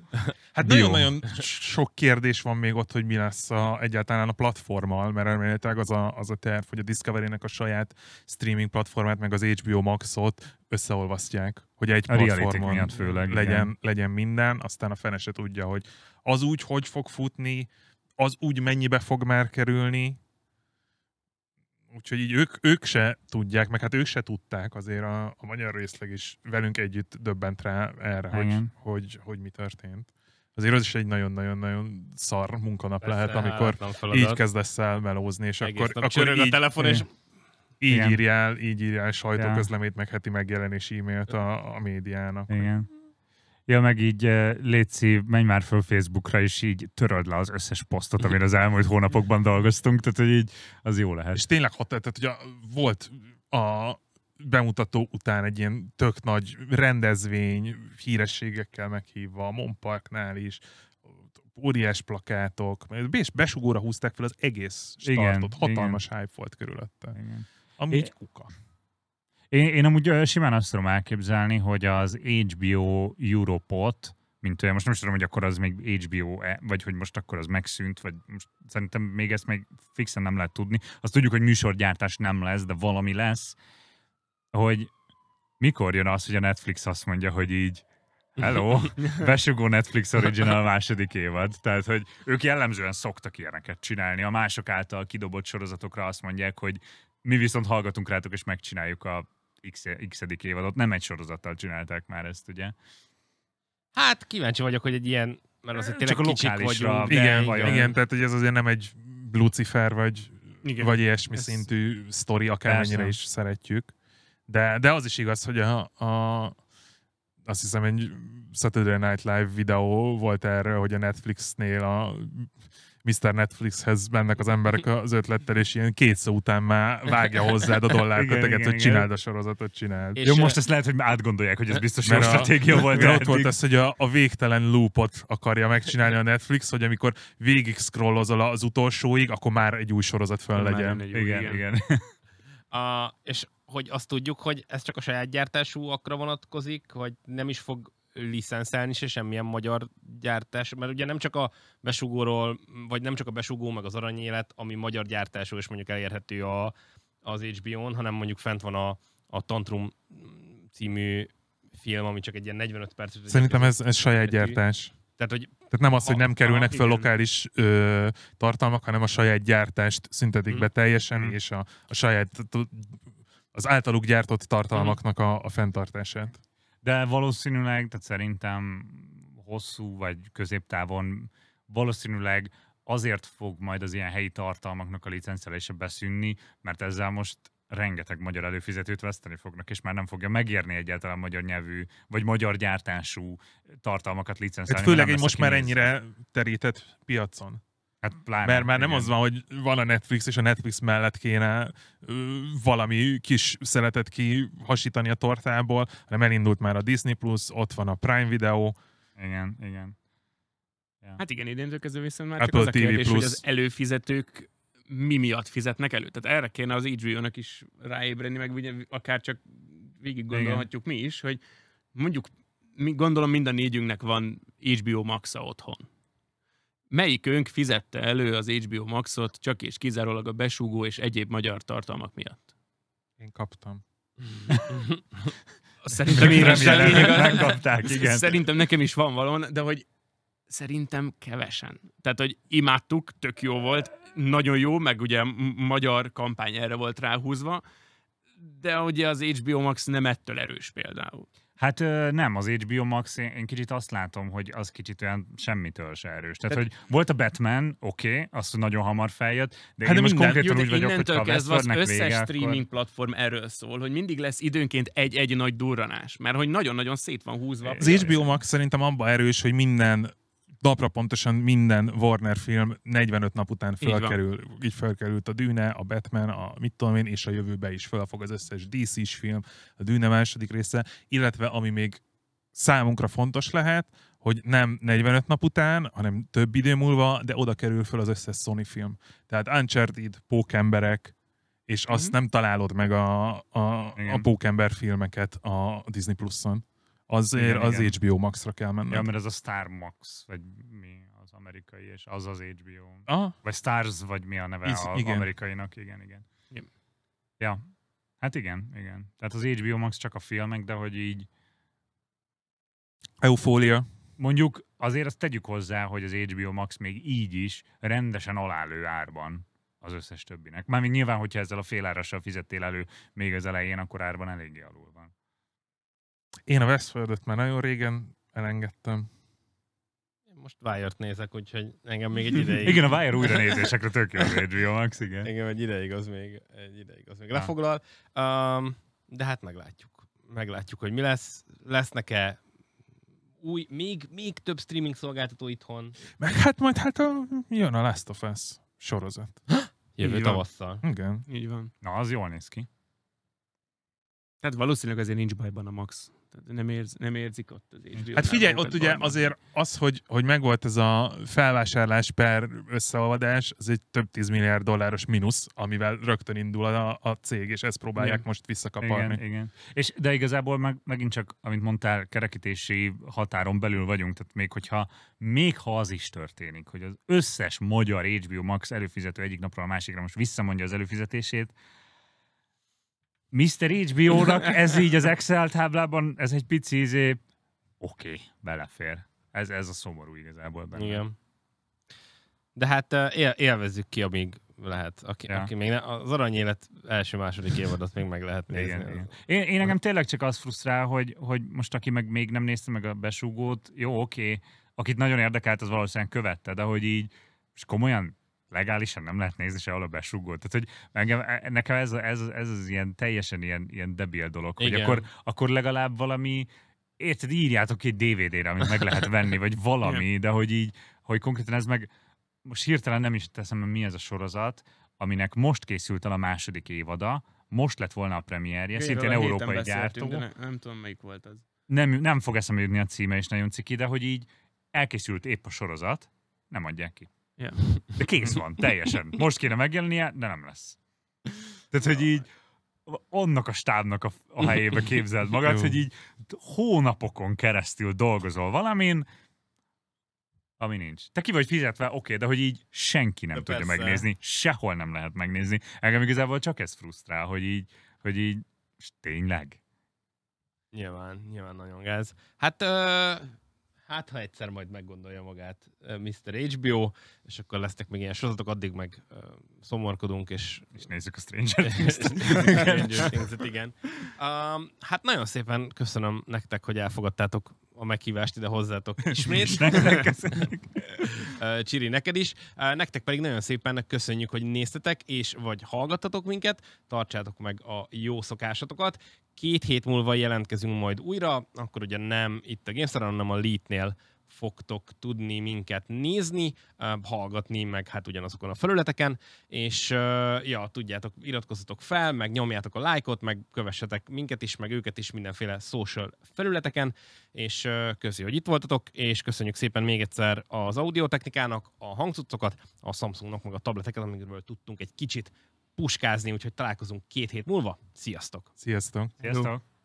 Hát nagyon-nagyon sok kérdés van még ott, hogy mi lesz a, egyáltalán a platformmal, mert elméletileg az a, az a terv, hogy a Discovery-nek a saját streaming platformát, meg az HBO Max-ot összeolvasztják, hogy egy A platformon főleg, legyen, igen. legyen minden, aztán a fene se tudja, hogy az úgy hogy fog futni, az úgy mennyibe fog már kerülni, Úgyhogy így ők, ők se tudják, meg hát ők se tudták, azért a, a magyar részleg is velünk együtt döbbent rá erre, hogy, hogy, hogy mi történt. Azért az is egy nagyon-nagyon-nagyon szar munkanap Persze, lehet, amikor így kezdesz el melózni, és Egész akkor, akkor csörög a így, telefon, és így Igen. írjál, így írjál sajtóközleményt, meg heti megjelenési e-mailt a, a médiának. Igen. Ja, meg így eh, Léci, menj már föl Facebookra, és így töröld le az összes posztot, amin az elmúlt hónapokban dolgoztunk, tehát hogy így az jó lehet. És tényleg hat, tehát hogy a, volt a bemutató után egy ilyen tök nagy rendezvény, hírességekkel meghívva, a Monparknál is, óriás plakátok, és besugóra húzták fel az egész Igen, startot, hatalmas hype volt körülötte. Igen. Ami É- egy kuka. Én, én amúgy simán azt tudom elképzelni, hogy az HBO Europot, mint olyan, most nem is tudom, hogy akkor az még HBO, -e, vagy hogy most akkor az megszűnt, vagy most szerintem még ezt még fixen nem lehet tudni. Azt tudjuk, hogy műsorgyártás nem lesz, de valami lesz, hogy mikor jön az, hogy a Netflix azt mondja, hogy így Hello, besugó Netflix Original második évad. Tehát, hogy ők jellemzően szoktak ilyeneket csinálni. A mások által kidobott sorozatokra azt mondják, hogy mi viszont hallgatunk rátok, és megcsináljuk a x, x évadot. Nem egy sorozattal csinálták már ezt, ugye? Hát kíváncsi vagyok, hogy egy ilyen, mert azért tényleg Csak a kicsik vagyunk. Igen, vajon- igen, tehát hogy ez azért nem egy Lucifer, vagy, Igen. vagy ilyesmi Ez- szintű sztori, akármennyire is szeretjük. De, de az is igaz, hogy a, a, azt hiszem egy Saturday Night Live videó volt erre, hogy a Netflixnél a Mr. Netflixhez mennek az emberek az ötlettel, és ilyen két szó után már vágja hozzád a Igen, dollárköteget, igen, hogy igen. csináld a sorozatot, csináld. És, Jó, most ezt lehet, hogy átgondolják, hogy ez biztos jó Mert a- stratégia volt. Igen, de ott volt az, hogy a, a végtelen loopot akarja megcsinálni a Netflix, hogy amikor végig scrollozol az utolsóig, akkor már egy új sorozat föl legyen. új, Igen, igen. A, és hogy azt tudjuk, hogy ez csak a saját gyártásúakra vonatkozik, vagy nem is fog licenszelni se semmilyen magyar gyártás, mert ugye nem csak a besugóról, vagy nem csak a besugó, meg az aranyélet, ami magyar gyártású, és mondjuk elérhető a, az HBO-n, hanem mondjuk fent van a, a Tantrum című film, ami csak egy ilyen 45 perces. Szerintem ez, ez saját gyártás. Tehát, hogy Tehát nem az, hogy nem kerülnek igen. lokális ö, tartalmak, hanem a saját gyártást szüntetik Mhm. be teljesen, Mhm. és a, a saját az általuk gyártott tartalmaknak a, a fenntartását. De valószínűleg, tehát szerintem hosszú vagy középtávon valószínűleg azért fog majd az ilyen helyi tartalmaknak a licencelése beszűnni, mert ezzel most rengeteg magyar előfizetőt veszteni fognak, és már nem fogja megérni egyáltalán magyar nyelvű, vagy magyar gyártású tartalmakat licencelni. Hát főleg egy most már ennyire terített piacon. Hát pláne, Mert már nem igen. az van, hogy van a Netflix, és a Netflix mellett kéne ö, valami kis szeletet kihasítani a tortából, hanem elindult már a Disney+, Plus, ott van a Prime Video, Igen, igen. Hát igen, idéntől kezdve viszont már Apple csak az a TV kérdés, hogy Plus. az előfizetők mi miatt fizetnek elő. Tehát erre kéne az HBO-nak is ráébredni, meg ugye akár csak végig gondolhatjuk mi is, hogy mondjuk mi, gondolom mind a négyünknek van HBO Max-a otthon. Melyikünk fizette elő az HBO Maxot csak és kizárólag a besúgó és egyéb magyar tartalmak miatt? én kaptam. Szerintem én is megkapták, igen. Szerintem nekem is van valami, de hogy szerintem kevesen. Tehát, hogy imádtuk, tök jó volt, nagyon jó, meg ugye magyar kampány erre volt ráhúzva, de ugye az HBO Max nem ettől erős például. Hát nem, az HBO Max, én, én kicsit azt látom, hogy az kicsit olyan semmitől se erős. Tehát, hogy volt a Batman, oké, okay, azt nagyon hamar feljött, de Hát én de most minden- konkrétan Jó, úgy vagyok, hogy ha kezdve az összes vége, streaming akkor... platform erről szól, hogy mindig lesz időnként egy-egy nagy durranás, mert hogy nagyon-nagyon szét van húzva. Az. HBO Max szerintem abban erős, hogy minden napra pontosan minden Warner film 45 nap után Így van. Így fölkerült a Dűne, a Batman, a mit tudom én, és a jövőbe is föl fog az összes DC-s film, a Dűne második része, illetve ami még számunkra fontos lehet, hogy nem 45 nap után, hanem több idő múlva, de oda kerül föl az összes Sony film. Tehát Uncharted, Pókemberek, és azt Mhm. nem találod meg a, a, a. Pókember filmeket a Disney Plus-on. Azért Igen, az igen. HBO Max-ra kell menned. Ja, mert ez a Star Max, vagy mi az amerikai, és az az HBO. Ah, Vagy Stars, vagy mi a neve Iz- az igen. amerikainak, igen, igen. Igen. Ja, hát igen, igen. Tehát az HBO Max csak a filmek, de hogy így Eufólia. mondjuk azért azt tegyük hozzá, hogy az HBO Max még így is rendesen alálő árban az összes többinek. Mármint nyilván, hogyha ezzel a félárassal fizettél elő még az elején, akkor árban eléggé alul van. Én a Westworld-öt már nagyon régen elengedtem. most Wire-t nézek, úgyhogy engem még egy ideig... Igen, a Wire újra nézésekre tök jó HBO Max, igen. Engem egy ideig az még, egy ideig az még lefoglal. Um, de hát meglátjuk. Meglátjuk, hogy mi lesz. Lesznek-e új, még, még több streaming szolgáltató itthon Meg hát majd hát a, jön a Last of Us sorozat. jövő Így van. tavasszal. Igen. Így van. Na, az jól néz ki. Tehát valószínűleg azért nincs bajban a Max. Nem, érz, nem érzik ott az HBO. Hát figyelj, ott ugye azért az, hogy, hogy megvolt ez a felvásárlás per összeolvadás, az egy több tíz milliárd dolláros mínusz, amivel rögtön indul a, a cég, és ezt próbálják Igen. most visszakaparni. Igen, igen. És, de igazából meg, megint csak, amit mondtál, kerekítési határon belül vagyunk, tehát még hogyha, még ha az is történik, hogy az összes magyar HBO Max előfizető egyik napról a másikra most visszamondja az előfizetését, Mr. HBO-nak ez így az Excel táblában, ez egy pici izé, oké, okay, belefér. Ez, ez a szomorú igazából benne. Igen. De hát uh, él, élvezzük ki, amíg lehet. Aki, Ja. aki még ne, az aranyélet első-második évadot még meg lehet nézni. Igen, igen. Én, én engem tényleg csak az frusztrál, hogy, hogy most aki meg még nem nézte meg a besúgót, jó, oké, akit nagyon érdekelt, az valószínűleg követte, de hogy így, és komolyan legálisan nem lehet nézni sehol a besúgót. Tehát, hogy engem, e- nekem ez, ez, ez az ilyen teljesen ilyen, ilyen debil dolog, hogy Igen. akkor, akkor legalább valami, érted, írjátok egy DVD-re, amit meg lehet venni, vagy valami, de hogy így, hogy konkrétan ez meg, most hirtelen nem is teszem, mi ez a sorozat, aminek most készült el a második évada, most lett volna a premierje, szintén európai gyártó. Ne, nem tudom, melyik volt az. Nem, nem fog eszembe jutni a címe, és nagyon ciki, de hogy így elkészült épp a sorozat, nem adják ki. Ja. De kész van, teljesen. Most kéne megjelennie, de nem lesz. Tehát, hogy így annak a stábnak a, a helyébe képzeld magad, hogy így hónapokon keresztül dolgozol valamin, ami nincs. Te ki vagy fizetve, oké, de hogy így senki nem De tudja persze. megnézni, sehol nem lehet megnézni. Engem igazából csak ez frusztrál, hogy így, hogy így, és tényleg. Nyilván, nyilván nagyon gáz. Hát, ö, hát ha egyszer majd meggondolja magát Mr. HBO, és akkor lesznek még ilyen sorozatok, addig meg ö, szomorkodunk, és És nézzük a Stranger Things-t. Stranger Things-et, igen. Um, hát nagyon szépen köszönöm nektek, hogy elfogadtátok a meghívást ide hozzátok ismét. Köszönjük. Csiri, neked is. Nektek pedig nagyon szépen köszönjük, hogy néztetek, és vagy hallgattatok minket. Tartsátok meg a jó szokásatokat. Két hét múlva jelentkezünk majd újra, akkor ugye nem itt a GameStar, hanem a Lead-nél fogtok tudni minket nézni, hallgatni, meg hát ugyanazokon a felületeken, és ja, tudjátok, iratkozzatok fel, meg nyomjátok a lájkot, meg kövessetek minket is, meg őket is mindenféle social felületeken, és köszi, hogy itt voltatok, és köszönjük szépen még egyszer az audiotechnikának, a hangcuccokat, a Samsungnak, meg a tableteket, amikről tudtunk egy kicsit puskázni, úgyhogy találkozunk két hét múlva. Sziasztok! Sziasztok! Sziasztok!